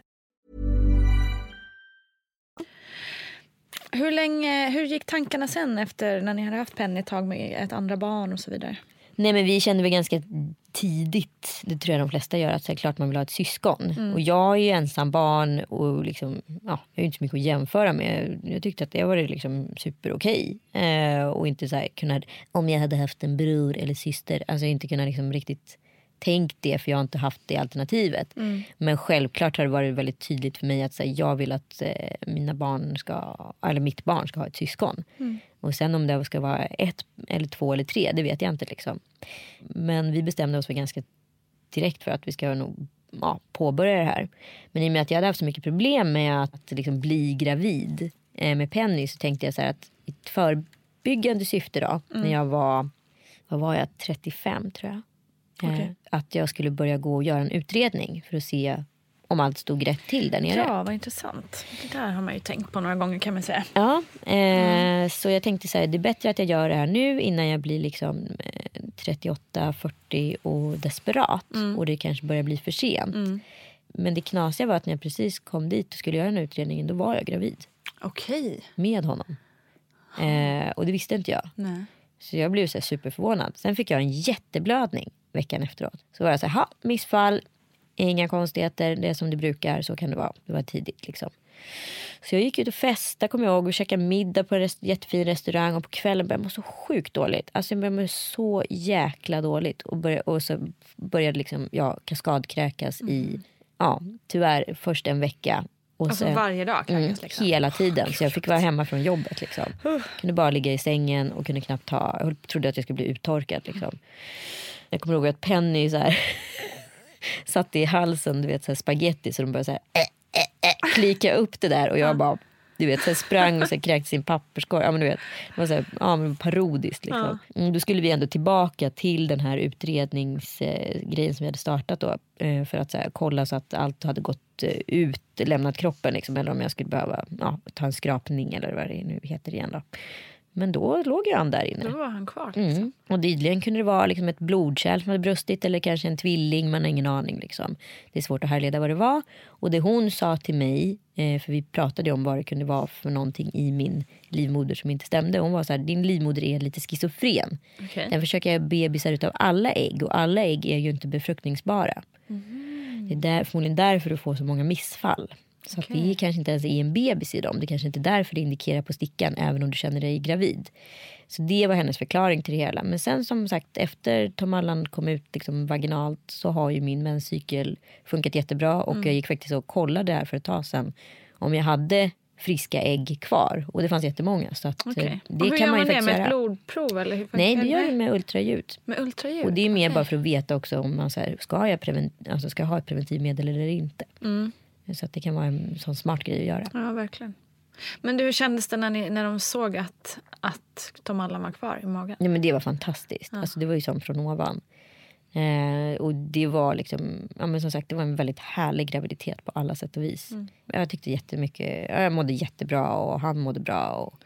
S1: Hur, länge, hur gick tankarna sen efter när ni hade haft Penny ett tag med ett andra barn och så vidare?
S2: Nej men vi kände väl ganska tidigt, det tror jag de flesta gör, att det är klart man vill ha ett syskon. Och jag är ju ensam barn och liksom, ja, jag har inte så mycket att jämföra med. Jag tyckte att det var liksom superokej. Eh, och inte så här kunna, om jag hade haft en bror eller syster, alltså inte kunna liksom riktigt tänkt det för jag har inte haft det alternativet. Men självklart har det varit väldigt tydligt för mig att här, jag vill att eh, mina barn ska, eller mitt barn ska ha ett syskon. Och sen om det ska vara ett eller två eller tre, det vet jag inte liksom. Men vi bestämde oss för ganska direkt för att vi ska nog ja, påbörja det här. Men i och med att jag hade haft så mycket problem med att liksom bli gravid eh, med Penny så tänkte jag så här att i ett förebyggande syfte då, när jag var, vad var jag, 35 tror jag. Eh, att jag skulle börja gå och göra en utredning för att se om allt stod rätt till där nere.
S1: Ja, vad intressant. Det där har man ju tänkt på några gånger kan man säga.
S2: Ja, eh, så jag tänkte så här, det är bättre att jag gör det här nu innan jag blir liksom eh, 38, 40 och desperat och det kanske börjar bli för sent. Men det knasiga var att när jag precis kom dit och skulle göra den här utredningen då var jag gravid
S1: Okej.
S2: med honom. Eh, och det visste inte jag.
S1: Nej.
S2: Så jag blev så superförvånad. Sen fick jag en jätteblödning veckan efteråt. Så var jag så här, missfall, inga konstigheter, det är som det brukar, så kan det vara. Det var tidigt liksom. Så jag gick ut och festade, kommer jag ihåg, och käkade middag på en rest- jättefin restaurang. Och på kvällen började jag må så sjukt dåligt. Alltså jag började må så jäkla dåligt. Och, började, och så började liksom, ja, kaskadkräkas i, ja, tyvärr först en vecka. Och
S1: Alltså
S2: sen-
S1: varje dag kräkas
S2: Mm,
S1: liksom.
S2: Hela tiden. Så jag fick vara hemma från jobbet. Liksom. Kunde bara ligga i sängen och kunde knappt ta... Jag trodde att jag skulle bli uttorkad. Liksom. Jag kommer ihåg att Penny så här, [LAUGHS] satte i halsen du vet, så här, spaghetti så de började så här, äh, äh, äh, klika upp det där. Och jag bara du vet, så här, sprang och så här, kräkte sin papperskorg. Ja, men du vet, det var så här, ja, men parodiskt. Liksom. Mm, då skulle vi ändå tillbaka till den här utredningsgrejen som vi hade startat då. eh, För att så här, kolla så att allt hade gått eh, ut, lämnat kroppen. Liksom, eller om jag skulle behöva ja, ta en skrapning eller vad det nu heter igen. Då. Men då låg ju han där inne.
S1: Då var han kvar. Liksom.
S2: Mm. Och tydligen kunde det vara liksom ett blodkärl som hade brustit eller kanske en tvilling. Man har ingen aning. Liksom. Det är svårt att härleda vad det var. Och det hon sa till mig, eh, för vi pratade om vad det kunde vara för någonting i min livmoder som inte stämde. Hon var så här, din livmoder är lite schizofren.
S1: Okej.
S2: Den försöker göra bebisar utav alla ägg och alla ägg är ju inte befruktningsbara. Det är där, förmodligen därför du får så många missfall. Så att det är kanske inte ens är en bebis i dem. Det kanske inte är därför det indikerar på stickan även om du känner dig gravid. Så det var hennes förklaring till det hela. Men sen som sagt efter Tom Allan kom ut liksom vaginalt så har ju min menscykel funkat jättebra. Och jag gick faktiskt och kollade här för ett tag sedan om jag hade friska ägg kvar. Och det fanns jättemånga. Så att, eh,
S1: Okej.
S2: det
S1: hur
S2: kan
S1: gör
S2: man
S1: man det? Med
S2: göra.
S1: ett blodprov? Eller hur
S2: Nej, det gör det med ultraljud.
S1: Med ultraljud?
S2: Och det är mer
S1: Okej.
S2: bara för att veta också om man så här, ska, jag prevent, alltså ska jag ha ett preventivmedel eller inte.
S1: Mm.
S2: Så att det kan vara en sån smart grej att göra.
S1: Ja, verkligen. Men du, hur kändes det när, ni, när de såg att, att Tom Allan var kvar i magen?
S2: Ja, men det var fantastiskt. Alltså, det var ju som från ovan. Eh, och det var liksom, ja, men som sagt, det var en väldigt härlig graviditet på alla sätt och vis. Jag tyckte jättemycket, ja, jag mådde jättebra och han mådde bra. Och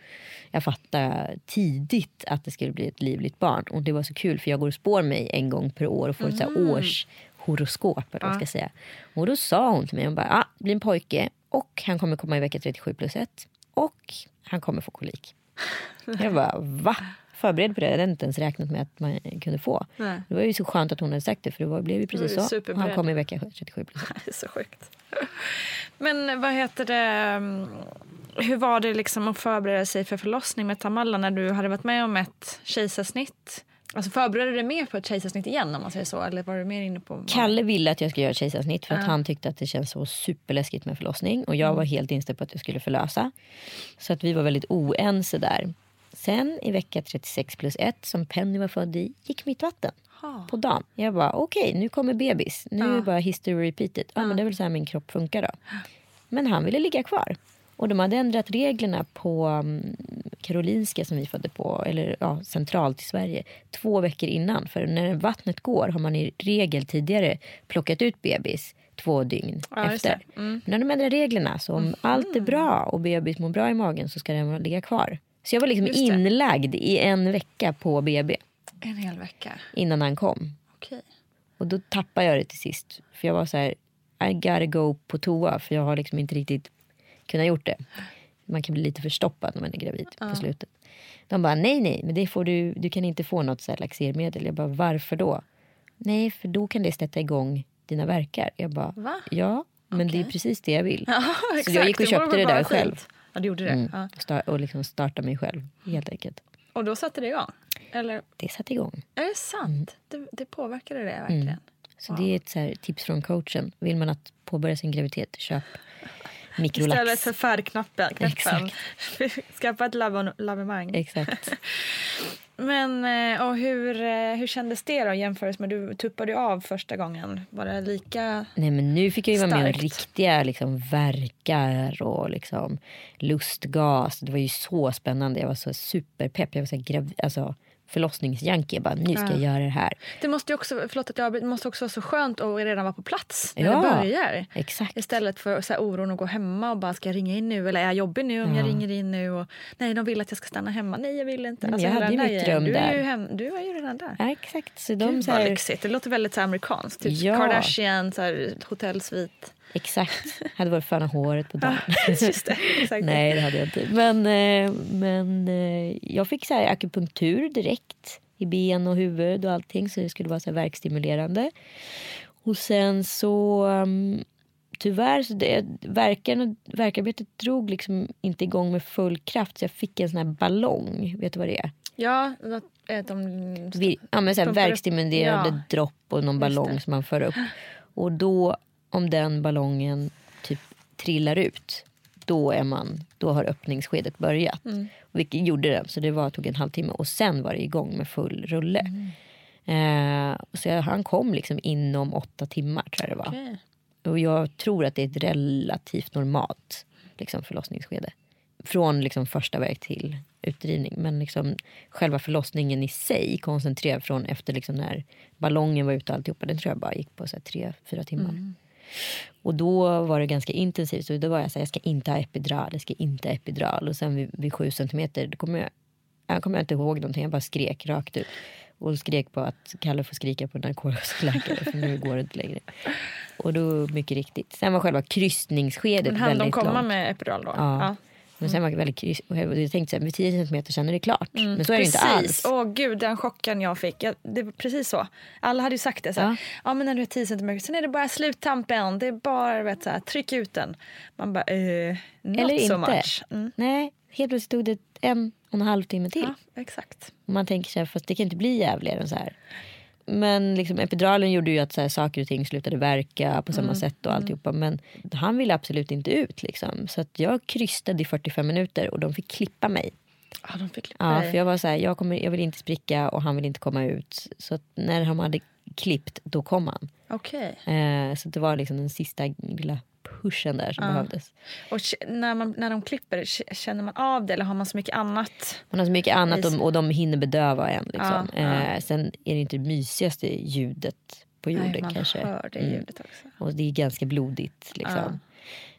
S2: jag fattade tidigt att det skulle bli ett livligt barn. Och det var så kul för jag går och spår mig en gång per år och får ett så här års horoskop. Eller man ska säga. Och då sa hon till mig, hon bara, ah, det blir en pojke och han kommer komma i vecka 37 plus 1 och han kommer få kolik. Jag bara, va? Förberedd på det? Jag hade inte ens räknat med att man kunde få.
S1: Nej.
S2: Det var ju så skönt att hon hade sagt det för det var, blev ju precis så. Han kom i vecka 37 plus 1. [LAUGHS]
S1: Det är så sjukt. Men vad heter det? mm, Hur var det liksom att förbereda sig för förlossning med Tamalla när du hade varit med om ett kejsarsnitt? Alltså förberedde du dig mer på ett kejsarsnitt igen om man säger så? Eller var du mer inne på...
S2: Kalle ville att jag skulle göra ett kejsarsnitt för att han tyckte att det känns så superläskigt med förlossning. Och jag var helt inställd på att jag skulle förlösa. Så att vi var väldigt oense där. Sen i vecka 36 plus 1 som Penny var född i gick mitt vatten. På dagen. Jag bara okej nu kommer bebis. Nu är det bara history repeated. Ja, men det är väl så här min kropp funkar då. Men han ville ligga kvar. Och de hade ändrat reglerna på um, Karolinska som vi födde på, eller ja, centralt i Sverige, två veckor innan. För när vattnet går har man i regel tidigare plockat ut bebis två dygn
S1: Ja,
S2: efter.
S1: Mm.
S2: Men när de ändrar reglerna, så om allt är bra och bebis mår bra i magen så ska den ligga kvar. Så jag var liksom inlagd i en vecka på BB
S1: En hel vecka.
S2: innan han kom.
S1: Okej.
S2: Och då tappade jag det till sist. För jag var så här, I gotta go på toa. För jag har liksom inte riktigt kunnat gjort det. man kan bli lite förstoppad när man är gravid på slutet. De bara nej nej, men det får du, du kan inte få något så här laxermedel. Jag bara varför då? Nej, för då kan det sätta igång dina verkar. Jag bara
S1: Va?
S2: ja, men det är precis det jag vill.
S1: Ja,
S2: Så jag gick och
S1: Det
S2: köpte det
S1: bara
S2: där själv.
S1: Ja, du gjorde det?
S2: Mm.
S1: Ja.
S2: Star- och liksom starta mig själv helt enkelt.
S1: Och då satte det igång? Eller
S2: Det satte igång.
S1: är det sant? Det, det påverkade det verkligen?
S2: Så det är ett så tips från coachen. Vill man att påbörja sin graviditet, köp mikrolax.
S1: Istället för färdknappen. [LAUGHS] [LAUGHS] Skaffa ett lavemang.
S2: Exakt. [LAUGHS]
S1: Men eh, och hur, eh, hur kändes det då jämfört med du tuppade av första gången? Var det lika?
S2: Nej men nu fick jag ju vara med om
S1: Starkt.
S2: riktiga liksom, verkar och liksom, lustgas. Det var ju så spännande. Jag var så superpepp. Jag var så här grav- alltså, förlossningsjunkie. Bara, nu ska jag göra det här.
S1: Det måste också, förlåt att jag måste också vara så skönt att redan vara på plats när
S2: Ja,
S1: det börjar.
S2: Exakt.
S1: Istället för så här, oron att gå hemma och bara ska jag ringa in nu eller är jag jobbig nu om jag ringer in nu och nej de vill att jag ska stanna hemma. Nej jag vill inte. Alltså,
S2: jag hade ju
S1: där
S2: mitt dröm
S1: du är ju
S2: där.
S1: hem, Du var ju redan där.
S2: Ja, exakt. Så de,
S1: Gud
S2: så
S1: vad
S2: här,
S1: lyxigt. Det låter väldigt så här amerikanskt. Typ
S2: Ja.
S1: Kardashian, så här, hotellsvit.
S2: Exakt. [LAUGHS] Hade varit föna håret på dagen. [LAUGHS]
S1: Det. [LAUGHS]
S2: Nej, det hade jag inte. Men, eh, men eh, jag fick så här akupunktur direkt i ben och huvud och allting så det skulle vara så här verkstimulerande. Och sen så um, tyvärr så det, verkarna, verkarbetet drog liksom inte igång med full kraft så jag fick en sån här ballong. Vet du vad det är?
S1: Ja, eh, de,
S2: Vi, ja, men så här verkstimulerande
S1: ja.
S2: dropp och någon ballong som man för upp. [GASPS] Och då om den ballongen typ trillar ut då, är man, då har öppningsskedet börjat.
S1: Mm.
S2: Vilket gjorde den, så det var, tog en halvtimme. Och sen var det igång med full rulle.
S1: Mm.
S2: Eh, så jag, han kom liksom inom åtta timmar tror jag det var.
S1: Okej.
S2: Och jag tror att det är ett relativt normalt liksom, förlossningsskede. Från liksom, första verk till utdrivning. Men liksom, själva förlossningen i sig koncentrerad från efter liksom, när ballongen var ute och alltihopa. Den tror jag bara gick på så här, tre, fyra timmar. Och då var det ganska intensivt. Så då var jag så här, jag ska inte ha epidural, jag ska inte ha epidural. Och sen vid, vid sju centimeter, då kommer jag, jag kommer inte ihåg någonting. Jag bara skrek rakt ut. Och skrek på att Kalle får skrika på narkosläkare för nu går det inte längre. Och då mycket riktigt. Sen var själva kryssningsskedet
S1: Men hann de
S2: väldigt
S1: komma
S2: långt.
S1: med epidural då?
S2: Ja. Men sen var det väldigt kryss. Och jag tänkte så här, vid 10 centimeter sen är det klart. Men så är det inte
S1: Mm. Precis.
S2: alls.
S1: Åh gud, den chocken jag fick. Jag, det var precis så. Alla hade ju sagt det. Så här,
S2: Ja.
S1: ja. men när du är 10 cm, sen är det bara sluttampen. Det är bara vet, så här, tryck ut den. Man bara, eh, not
S2: Eller
S1: so
S2: inte.
S1: much. Mm.
S2: Nej, helt plötsligt tog det en och en halv timme till.
S1: Ja, exakt.
S2: Och man tänker sig fast det kan inte bli jävligare än så här. Men liksom, epiduralen gjorde ju att så här, saker och ting slutade verka på samma sätt och alltihopa. Men han ville absolut inte ut. Liksom. Så att jag krystade i 45 minuter och de fick klippa mig.
S1: Ja, de fick klippa
S2: Ja, för jag var så här, jag, kommer, jag vill inte spricka och han vill inte komma ut. Så när de hade klippt, då kom han.
S1: Okej.
S2: Eh, så det var liksom den sista lilla pushen där som behövdes.
S1: Och när, man, när de klipper, känner man av det eller har man så mycket annat?
S2: Man har så mycket annat och, och de hinner bedöva en. Liksom.
S1: Ja, ja.
S2: Eh, sen är det inte det mysigaste ljudet på jorden
S1: Nej, man
S2: kanske.
S1: hör det
S2: Mm.
S1: ljudet också.
S2: Och det är ganska blodigt. Liksom.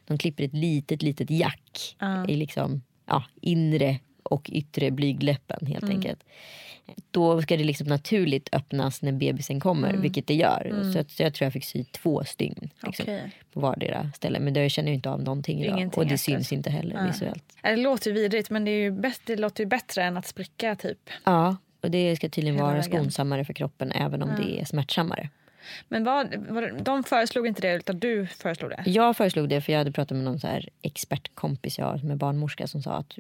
S2: De klipper ett litet, litet jack i liksom, ja, inre och yttre blygdläppen helt
S1: Mm.
S2: enkelt. Då ska det liksom naturligt öppnas när bebisen kommer,
S1: Mm.
S2: vilket det gör. Så, att, så jag tror jag fick sy två stygn liksom,
S1: Okej.
S2: på vardera ställe. Men det känner jag inte av någonting idag.
S1: Ingenting
S2: och det syns inte heller visuellt.
S1: Ja, Det låter ju vidrigt men det, är ju bäst, det låter ju bättre än att spricka typ.
S2: Ja, och det ska tydligen
S1: Hela
S2: vara
S1: vägen.
S2: skonsammare för kroppen även om det är smärtsammare.
S1: Men vad, vad, de föreslog inte det utan du föreslog det?
S2: Jag föreslog det för jag hade pratat med någon så här expertkompis jag har som är barnmorska som sa att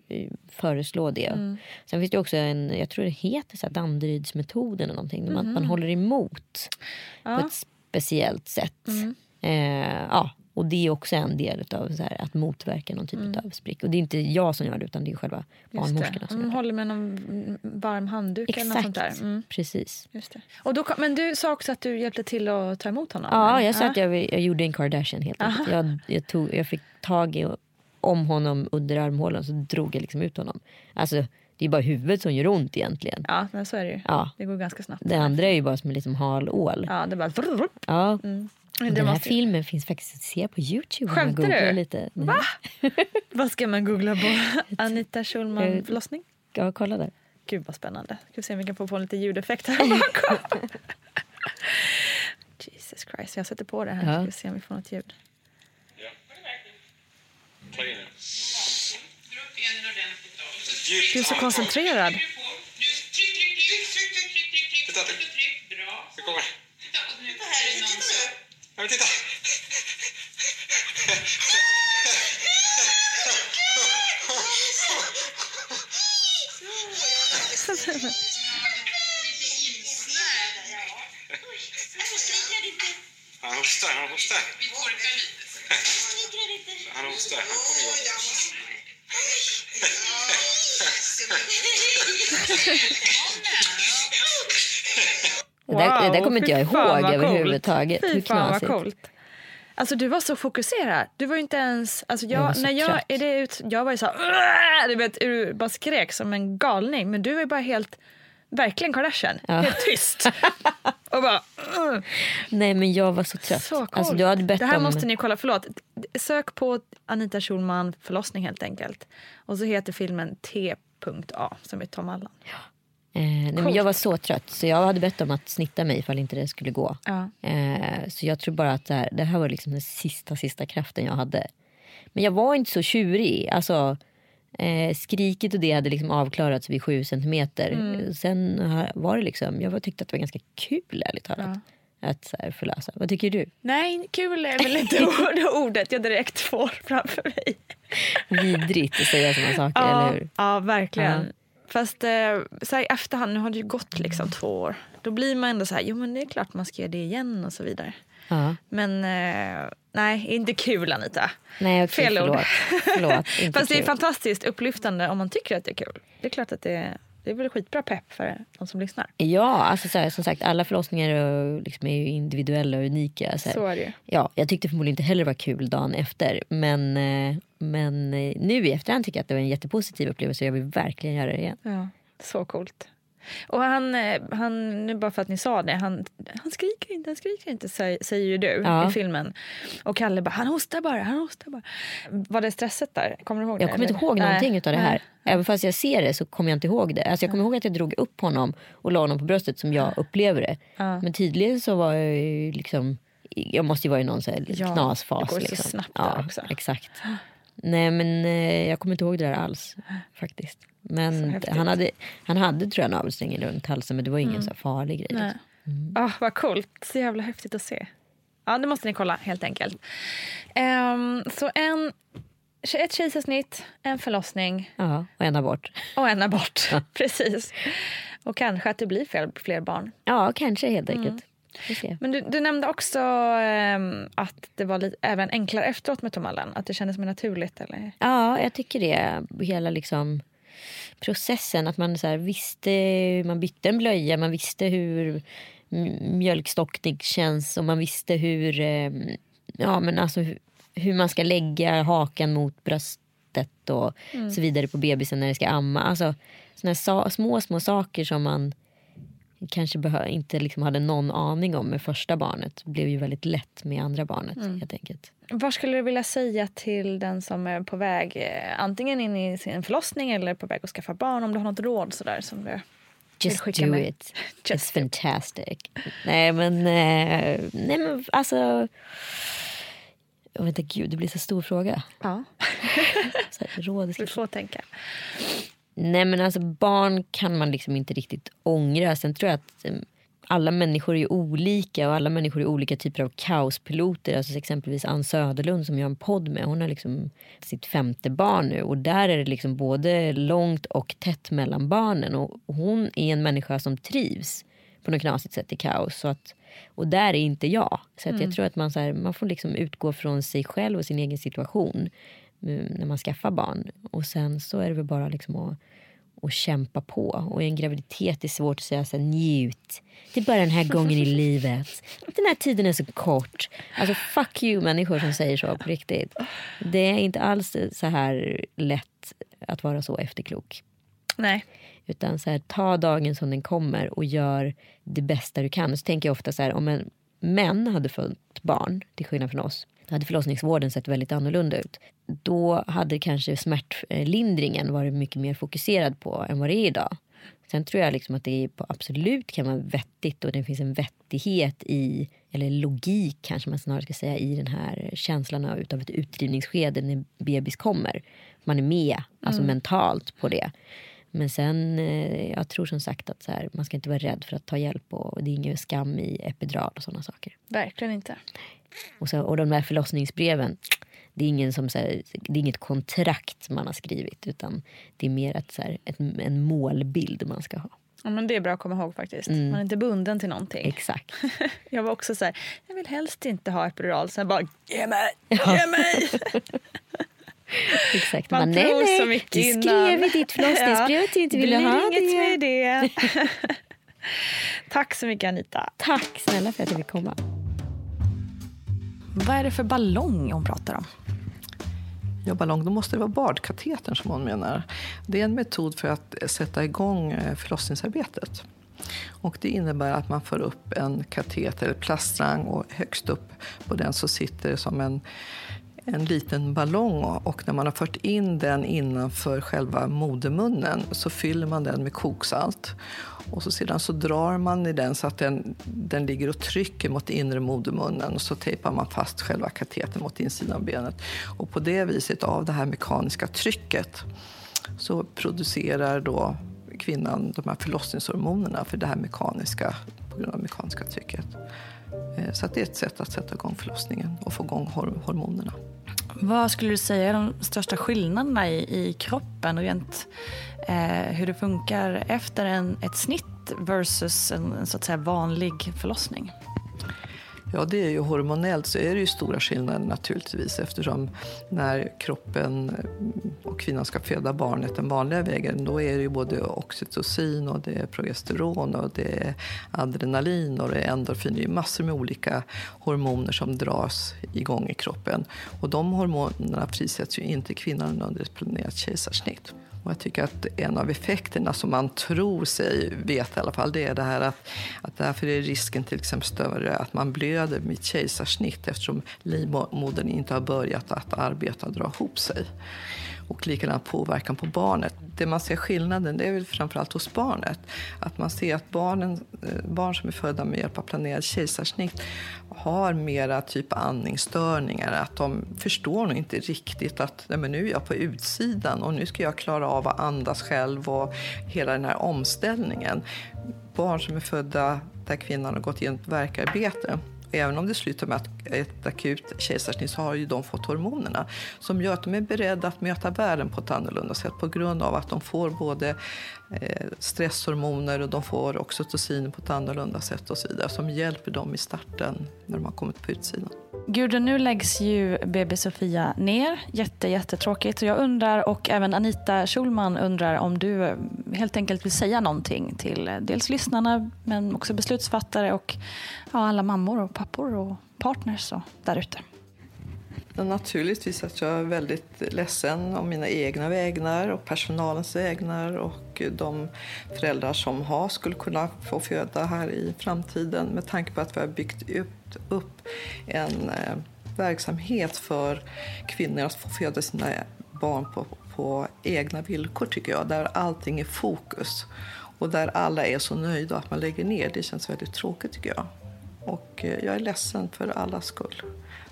S2: föreslå det.
S1: Mm.
S2: Sen finns det också en, jag tror det heter så här Danderydsmetoden eller någonting. Mm. Att man håller emot på ett speciellt sätt. Eh, ja, och det är också en del av så här, att motverka någon typ av sprick. Och det är inte jag som gör det utan det är själva barnmorskorna som det.
S1: håller med någon varm handduk eller något sånt
S2: Exakt,
S1: där. Mm.
S2: precis.
S1: Just det. Och då, men du sa också att du hjälpte till att ta emot honom?
S2: Ja,
S1: eller?
S2: jag sa att jag, jag gjorde en Kardashian helt enkelt. Jag, jag, tog, jag fick tag i om honom under armhålan så drog jag liksom ut honom. Alltså det är bara huvudet som gör ont egentligen.
S1: Ja, men så är det ju.
S2: Ja.
S1: Det går ganska snabbt.
S2: Det andra är ju bara som en liksom hal ål.
S1: Ja, det är bara...
S2: Ja.
S1: Men
S2: Den här
S1: måste...
S2: filmen finns faktiskt att se på Youtube.
S1: Skämtar du?
S2: Lite. Nej. [LAUGHS]
S1: Vad ska man googla på? [LAUGHS] Anita Schulman förlossning?
S2: Ja, kolla där.
S1: Gud vad spännande. Ska vi se om vi kan få på lite ljudeffekt här [LAUGHS] bakom. Jesus Christ, jag sätter på det här.
S2: Ja.
S1: Ska vi se om vi får något ljud. Du är så koncentrerad.
S4: Tryck, tryck, tryck, tryck, tryck, tryck. Bra.
S5: Ja, men titta. Han hostar, han hostar.
S4: Vi torkar lite.
S5: Han hostar, han kommer igång.
S2: Det där, det där kommer inte jag ihåg överhuvudtaget.
S1: Fy
S2: Hur
S1: fan vad coolt. Alltså du var så fokuserad. Du var ju inte ens... Alltså jag,
S2: Jag var så
S1: när jag,
S2: trött.
S1: är det ut, jag var ju så här, du vet, du bara skrek som en galning. Men du var ju bara helt, verkligen Kardashian. Helt tyst. [LAUGHS] Och bara... "Ugh."
S2: Nej men jag var så trött.
S1: Så
S2: alltså, du hade bett
S1: det här
S2: om...
S1: måste ni kolla. Förlåt. Sök på Anita Schulman förlossning helt enkelt. Och så heter filmen T.A. som är Tom Allan.
S2: Eh, nej, men jag var så trött så jag hade bett om att snitta mig ifall inte det skulle gå.
S1: Ja.
S2: Eh, så jag tror bara att det här, det här var liksom den sista, sista kraften jag hade. Men jag var inte så tjurig. Alltså, eh, skriket och det hade liksom avklarats vid sju centimeter.
S1: Mm.
S2: Sen var det liksom, jag tyckte att det var ganska kul ärligt talat. Att så här, förlösa. Vad tycker du?
S1: Nej, kul är väl inte [LAUGHS] ord- ordet jag direkt får framför mig.
S2: Vidrigt att säga sådana saker,
S1: Ja,
S2: eller hur?
S1: ja verkligen. Fast eh, så här, i efterhand, nu har det ju gått liksom två år. Då blir man ändå så här, jo men det är klart man ska göra det igen och så vidare.
S2: Ja.
S1: Men eh, nej, inte kul Anita.
S2: Nej, okej,
S1: Fel ord.
S2: förlåt. förlåt inte [LAUGHS]
S1: Fast det är
S2: kul.
S1: fantastiskt upplyftande om man tycker att det är kul. Det är klart att det, det är väl skitbra pepp för de som lyssnar.
S2: Ja, alltså så här, som sagt alla förlossningar är, liksom, är ju individuella och unika. Så, här.
S1: Så är det.
S2: Ja, jag tyckte förmodligen inte heller det var kul dagen efter. Men, eh, men eh, nu i efterhand tycker jag att det var en jättepositiv upplevelse och jag vill verkligen göra det igen.
S1: Ja, så coolt. Och han, eh, han, nu bara för att ni sa det, han, han skriker inte, han skriker inte säger, säger ju du
S2: Ja.
S1: i filmen. Och Kalle bara, han hostar bara, han hostar bara. Var det stresset där? Kommer du ihåg
S2: Jag
S1: det?
S2: kommer inte ihåg
S1: Nej.
S2: någonting av det här.
S1: Nej.
S2: Även fast jag ser det så kommer jag inte ihåg det. Alltså jag kommer ihåg att jag drog upp honom och la honom på bröstet som jag upplever det. Men tydligen så var jag ju liksom, jag måste ju vara i någon så här
S1: Ja,
S2: knasfas.
S1: det går så
S2: liksom.
S1: snabbt
S2: ja,
S1: där också.
S2: Exakt. Nej men eh, jag kommer inte ihåg det där alls faktiskt.
S1: Så
S2: Men.
S1: Mm.
S2: han hade, han hade tror jag en navelsträng runt halsen men det var ingen så här farlig grej.
S1: Nej.
S2: liksom.
S1: Ah, vad coolt, så jävla häftigt att se. Ja, det måste ni kolla helt enkelt. Ehm, så en, ett kejsarsnitt, en förlossning
S2: Ja, och en abort.
S1: och en abort. [LAUGHS] Precis. Och kanske att det blir fler, fler barn.
S2: Ja, kanske helt enkelt.
S1: Mm. Men du, du nämnde också ehm, att det var lite, även enklare efteråt med Tom Allan. Att det kändes mer naturligt. Eller?
S2: Ja, jag tycker det. Hela liksom processen. Att man så här visste, man bytte en blöja, man visste hur mjölkstockning känns och man visste hur, eh, ja, men alltså, hur, hur man ska lägga hakan mot bröstet och så vidare på bebisen när det ska amma. Alltså, såna här små, små saker som man kanske behö- inte liksom hade någon aning om med första barnet blev ju väldigt lätt med andra barnet. helt enkelt.
S1: Vad skulle du vilja säga till den som är på väg eh, antingen in i sin förlossning eller på väg att skaffa barn? Om du har något råd sådär som du
S2: Just do
S1: med?
S2: it. [LAUGHS]
S1: Just
S2: It's fantastic. Nej men, eh, nej men alltså. Vet inte, gud det blir så stor fråga.
S1: Ja, [LAUGHS]
S2: Så här, råd,
S1: du får tänka.
S2: Nej men alltså barn kan man liksom inte riktigt ångra. Sen tror jag att eh, alla människor är olika och alla människor är olika typer av kaospiloter. Alltså exempelvis Ann Söderlund som jag har en podd med. Hon har liksom sitt femte barn nu och där är det liksom både långt och tätt mellan barnen. Och hon är en människa som trivs på något knasigt sätt i kaos. Så att, och där är inte jag. Så att jag tror att man, så här, man får liksom utgå från sig själv och sin egen situation när man skaffar barn. Och sen så är det väl bara liksom att, att kämpa på. Och i en graviditet är det svårt att säga så här, njut. Det är bara den här gången i [LAUGHS] livet. Den här tiden är så kort. Alltså fuck you människor som säger så på riktigt. Det är inte alls så här lätt att vara så efterklok.
S1: Nej.
S2: Utan så här, ta dagen som den kommer och gör det bästa du kan. Så tänker jag ofta så här, om en män hade fött barn, till skillnad från oss, då hade förlossningsvården sett väldigt annorlunda ut. Då hade kanske smärtlindringen varit mycket mer fokuserad på än vad det är idag. Sen tror jag liksom att det absolut kan vara vettigt och det finns en vettighet i, eller logik kanske man snarare ska säga, i den här känslan av utav ett utdrivningsskede när bebis kommer. man är med alltså
S1: Mm.
S2: mentalt på det. Men sen, eh, jag tror som sagt att så här, man ska inte vara rädd för att ta hjälp och det är ingen skam i epidural och sådana saker.
S1: Verkligen inte.
S2: Och, så, och de där förlossningsbreven, det är, ingen som, så här, det är inget kontrakt man har skrivit utan det är mer ett, så här, ett, en målbild man ska ha.
S1: Ja, men det är bra att komma ihåg faktiskt.
S2: Mm.
S1: Man är inte bunden till någonting.
S2: Exakt. [LAUGHS]
S1: Jag var också så här, jag vill helst inte ha epidural. Sen bara, ge mig, ge mig! [LAUGHS]
S2: Exakt.
S1: Man
S2: Man, nej,
S1: så mycket
S2: du
S1: innan.
S2: skrev i ditt förlossningsbrev [LAUGHS] att du inte ville ha
S1: inget
S2: det.
S1: med det. [LAUGHS] Tack så mycket Anita.
S2: Tack snälla för att jag fick komma.
S1: Vad är det för ballong hon pratar om?
S6: Ja, ballong, då måste det vara badkatetern som hon menar. Det är en metod för att sätta igång eh, förlossningsarbetet. Och det innebär att man får upp en kateter, eller plaststrang, och högst upp på den så sitter det som en, en liten ballong. Och när man har fört in den innanför själva modermunnen så fyller man den med koksalt. Och så sedan så drar man i den så att den, den ligger och trycker mot inre modermunnen och så tejpar man fast själva katetern mot insidan av benet. Och på det viset, av det här mekaniska trycket, så producerar då kvinnan de här förlossningshormonerna för det här mekaniska, på grund av det mekaniska trycket. Eh, så att det är ett sätt att sätta igång förlossningen och få igång hormonerna.
S1: Vad skulle du säga är de största skillnaderna i, i kroppen rent eh, hur det funkar efter en, ett snitt versus en, en så att säga vanlig förlossning?
S6: Ja, det är ju hormonellt så är det ju stora skillnader naturligtvis eftersom när kroppen och kvinnan ska föda barnet den vanliga vägen då är det ju både oxytocin och det är progesteron och det är adrenalin och det är endorfin. Det är massor med olika hormoner som dras igång i kroppen. Och de hormonerna frisätts ju inte kvinnan under ett planerat kejsarsnitt. Och jag tycker att en av effekterna som man tror sig veta i alla fall, det är det här att, att därför är risken till exempel större att man blöder med kejsarsnitt eftersom livmodern inte har börjat att arbeta och dra ihop sig. Och likadant påverkan på barnet. Det man ser skillnaden det är väl framförallt hos barnet. Att man ser att barnen, eh, barn som är födda med hjälp av planerad kejsarsnitt har mera typ andningsstörningar. Att de förstår nog inte riktigt att nej, men nu är jag på utsidan och nu ska jag klara av att andas själv och hela den här omställningen. Barn som är födda där kvinnan har gått igenom ett verkarbete Även om det slutar med ett akut kejsarsnitt så har ju de fått hormonerna som gör att de är beredda att möta världen på ett annorlunda sätt på grund av att de får både eh, stresshormoner och de får oxytocin på ett annorlunda sätt och så vidare som hjälper dem i starten när de har kommit på utsidan.
S1: Gudrun, nu läggs ju BB Sofia ner. Jätte, jättetråkigt. Jag undrar, och även Anita Schulman undrar om du helt enkelt vill säga någonting till dels lyssnarna men också beslutsfattare och ja, alla mammor och pappor och partners och där ute.
S6: Naturligtvis att jag är väldigt ledsen om mina egna vägnar och personalens vägnar och de föräldrar som har skulle kunna få föda här i framtiden med tanke på att vi har byggt upp, upp en eh, verksamhet för kvinnor att få föda sina barn på, på egna villkor tycker jag, där allting är fokus och där alla är så nöjda att man lägger ner. Det känns väldigt tråkigt tycker jag. Och eh, jag är ledsen för allas skull.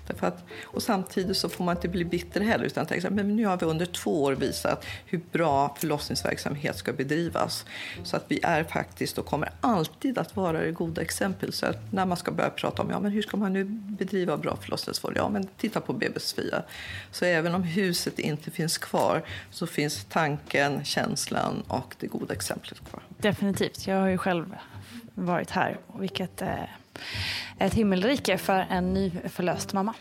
S6: Därför att, och samtidigt så får man inte bli bitter heller utan tänka men nu har vi under två år visat hur bra förlossningsverksamhet ska bedrivas. Så att vi är faktiskt och kommer alltid att vara det goda exempel. Så att när man ska börja prata om ja, men hur ska man nu bedriva bra förlossningsvård? Ja, men titta på BB Sofia. Så även om huset inte finns kvar så finns tanken, känslan och det goda exemplet kvar.
S1: Definitivt. Jag har ju själv varit här. Vilket eh, ett himmelrike för en nyförlöst mamma.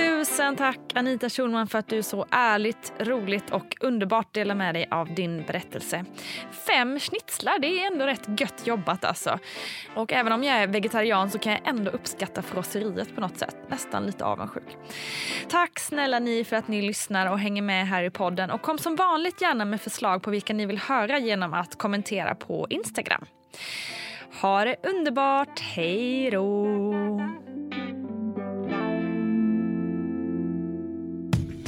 S1: Tusen tack Anita Schulman för att du så ärligt, roligt och underbart delar med dig av din berättelse. Fem schnitzlar, det är ändå rätt gött jobbat alltså. Och även om jag är vegetarian så kan jag ändå uppskatta frosseriet på något sätt. Nästan lite avundsjuk. Tack snälla ni för att ni lyssnar och hänger med här i podden. Och kom som vanligt gärna med förslag på vilka ni vill höra genom att kommentera på Instagram. Ha det underbart, hej då!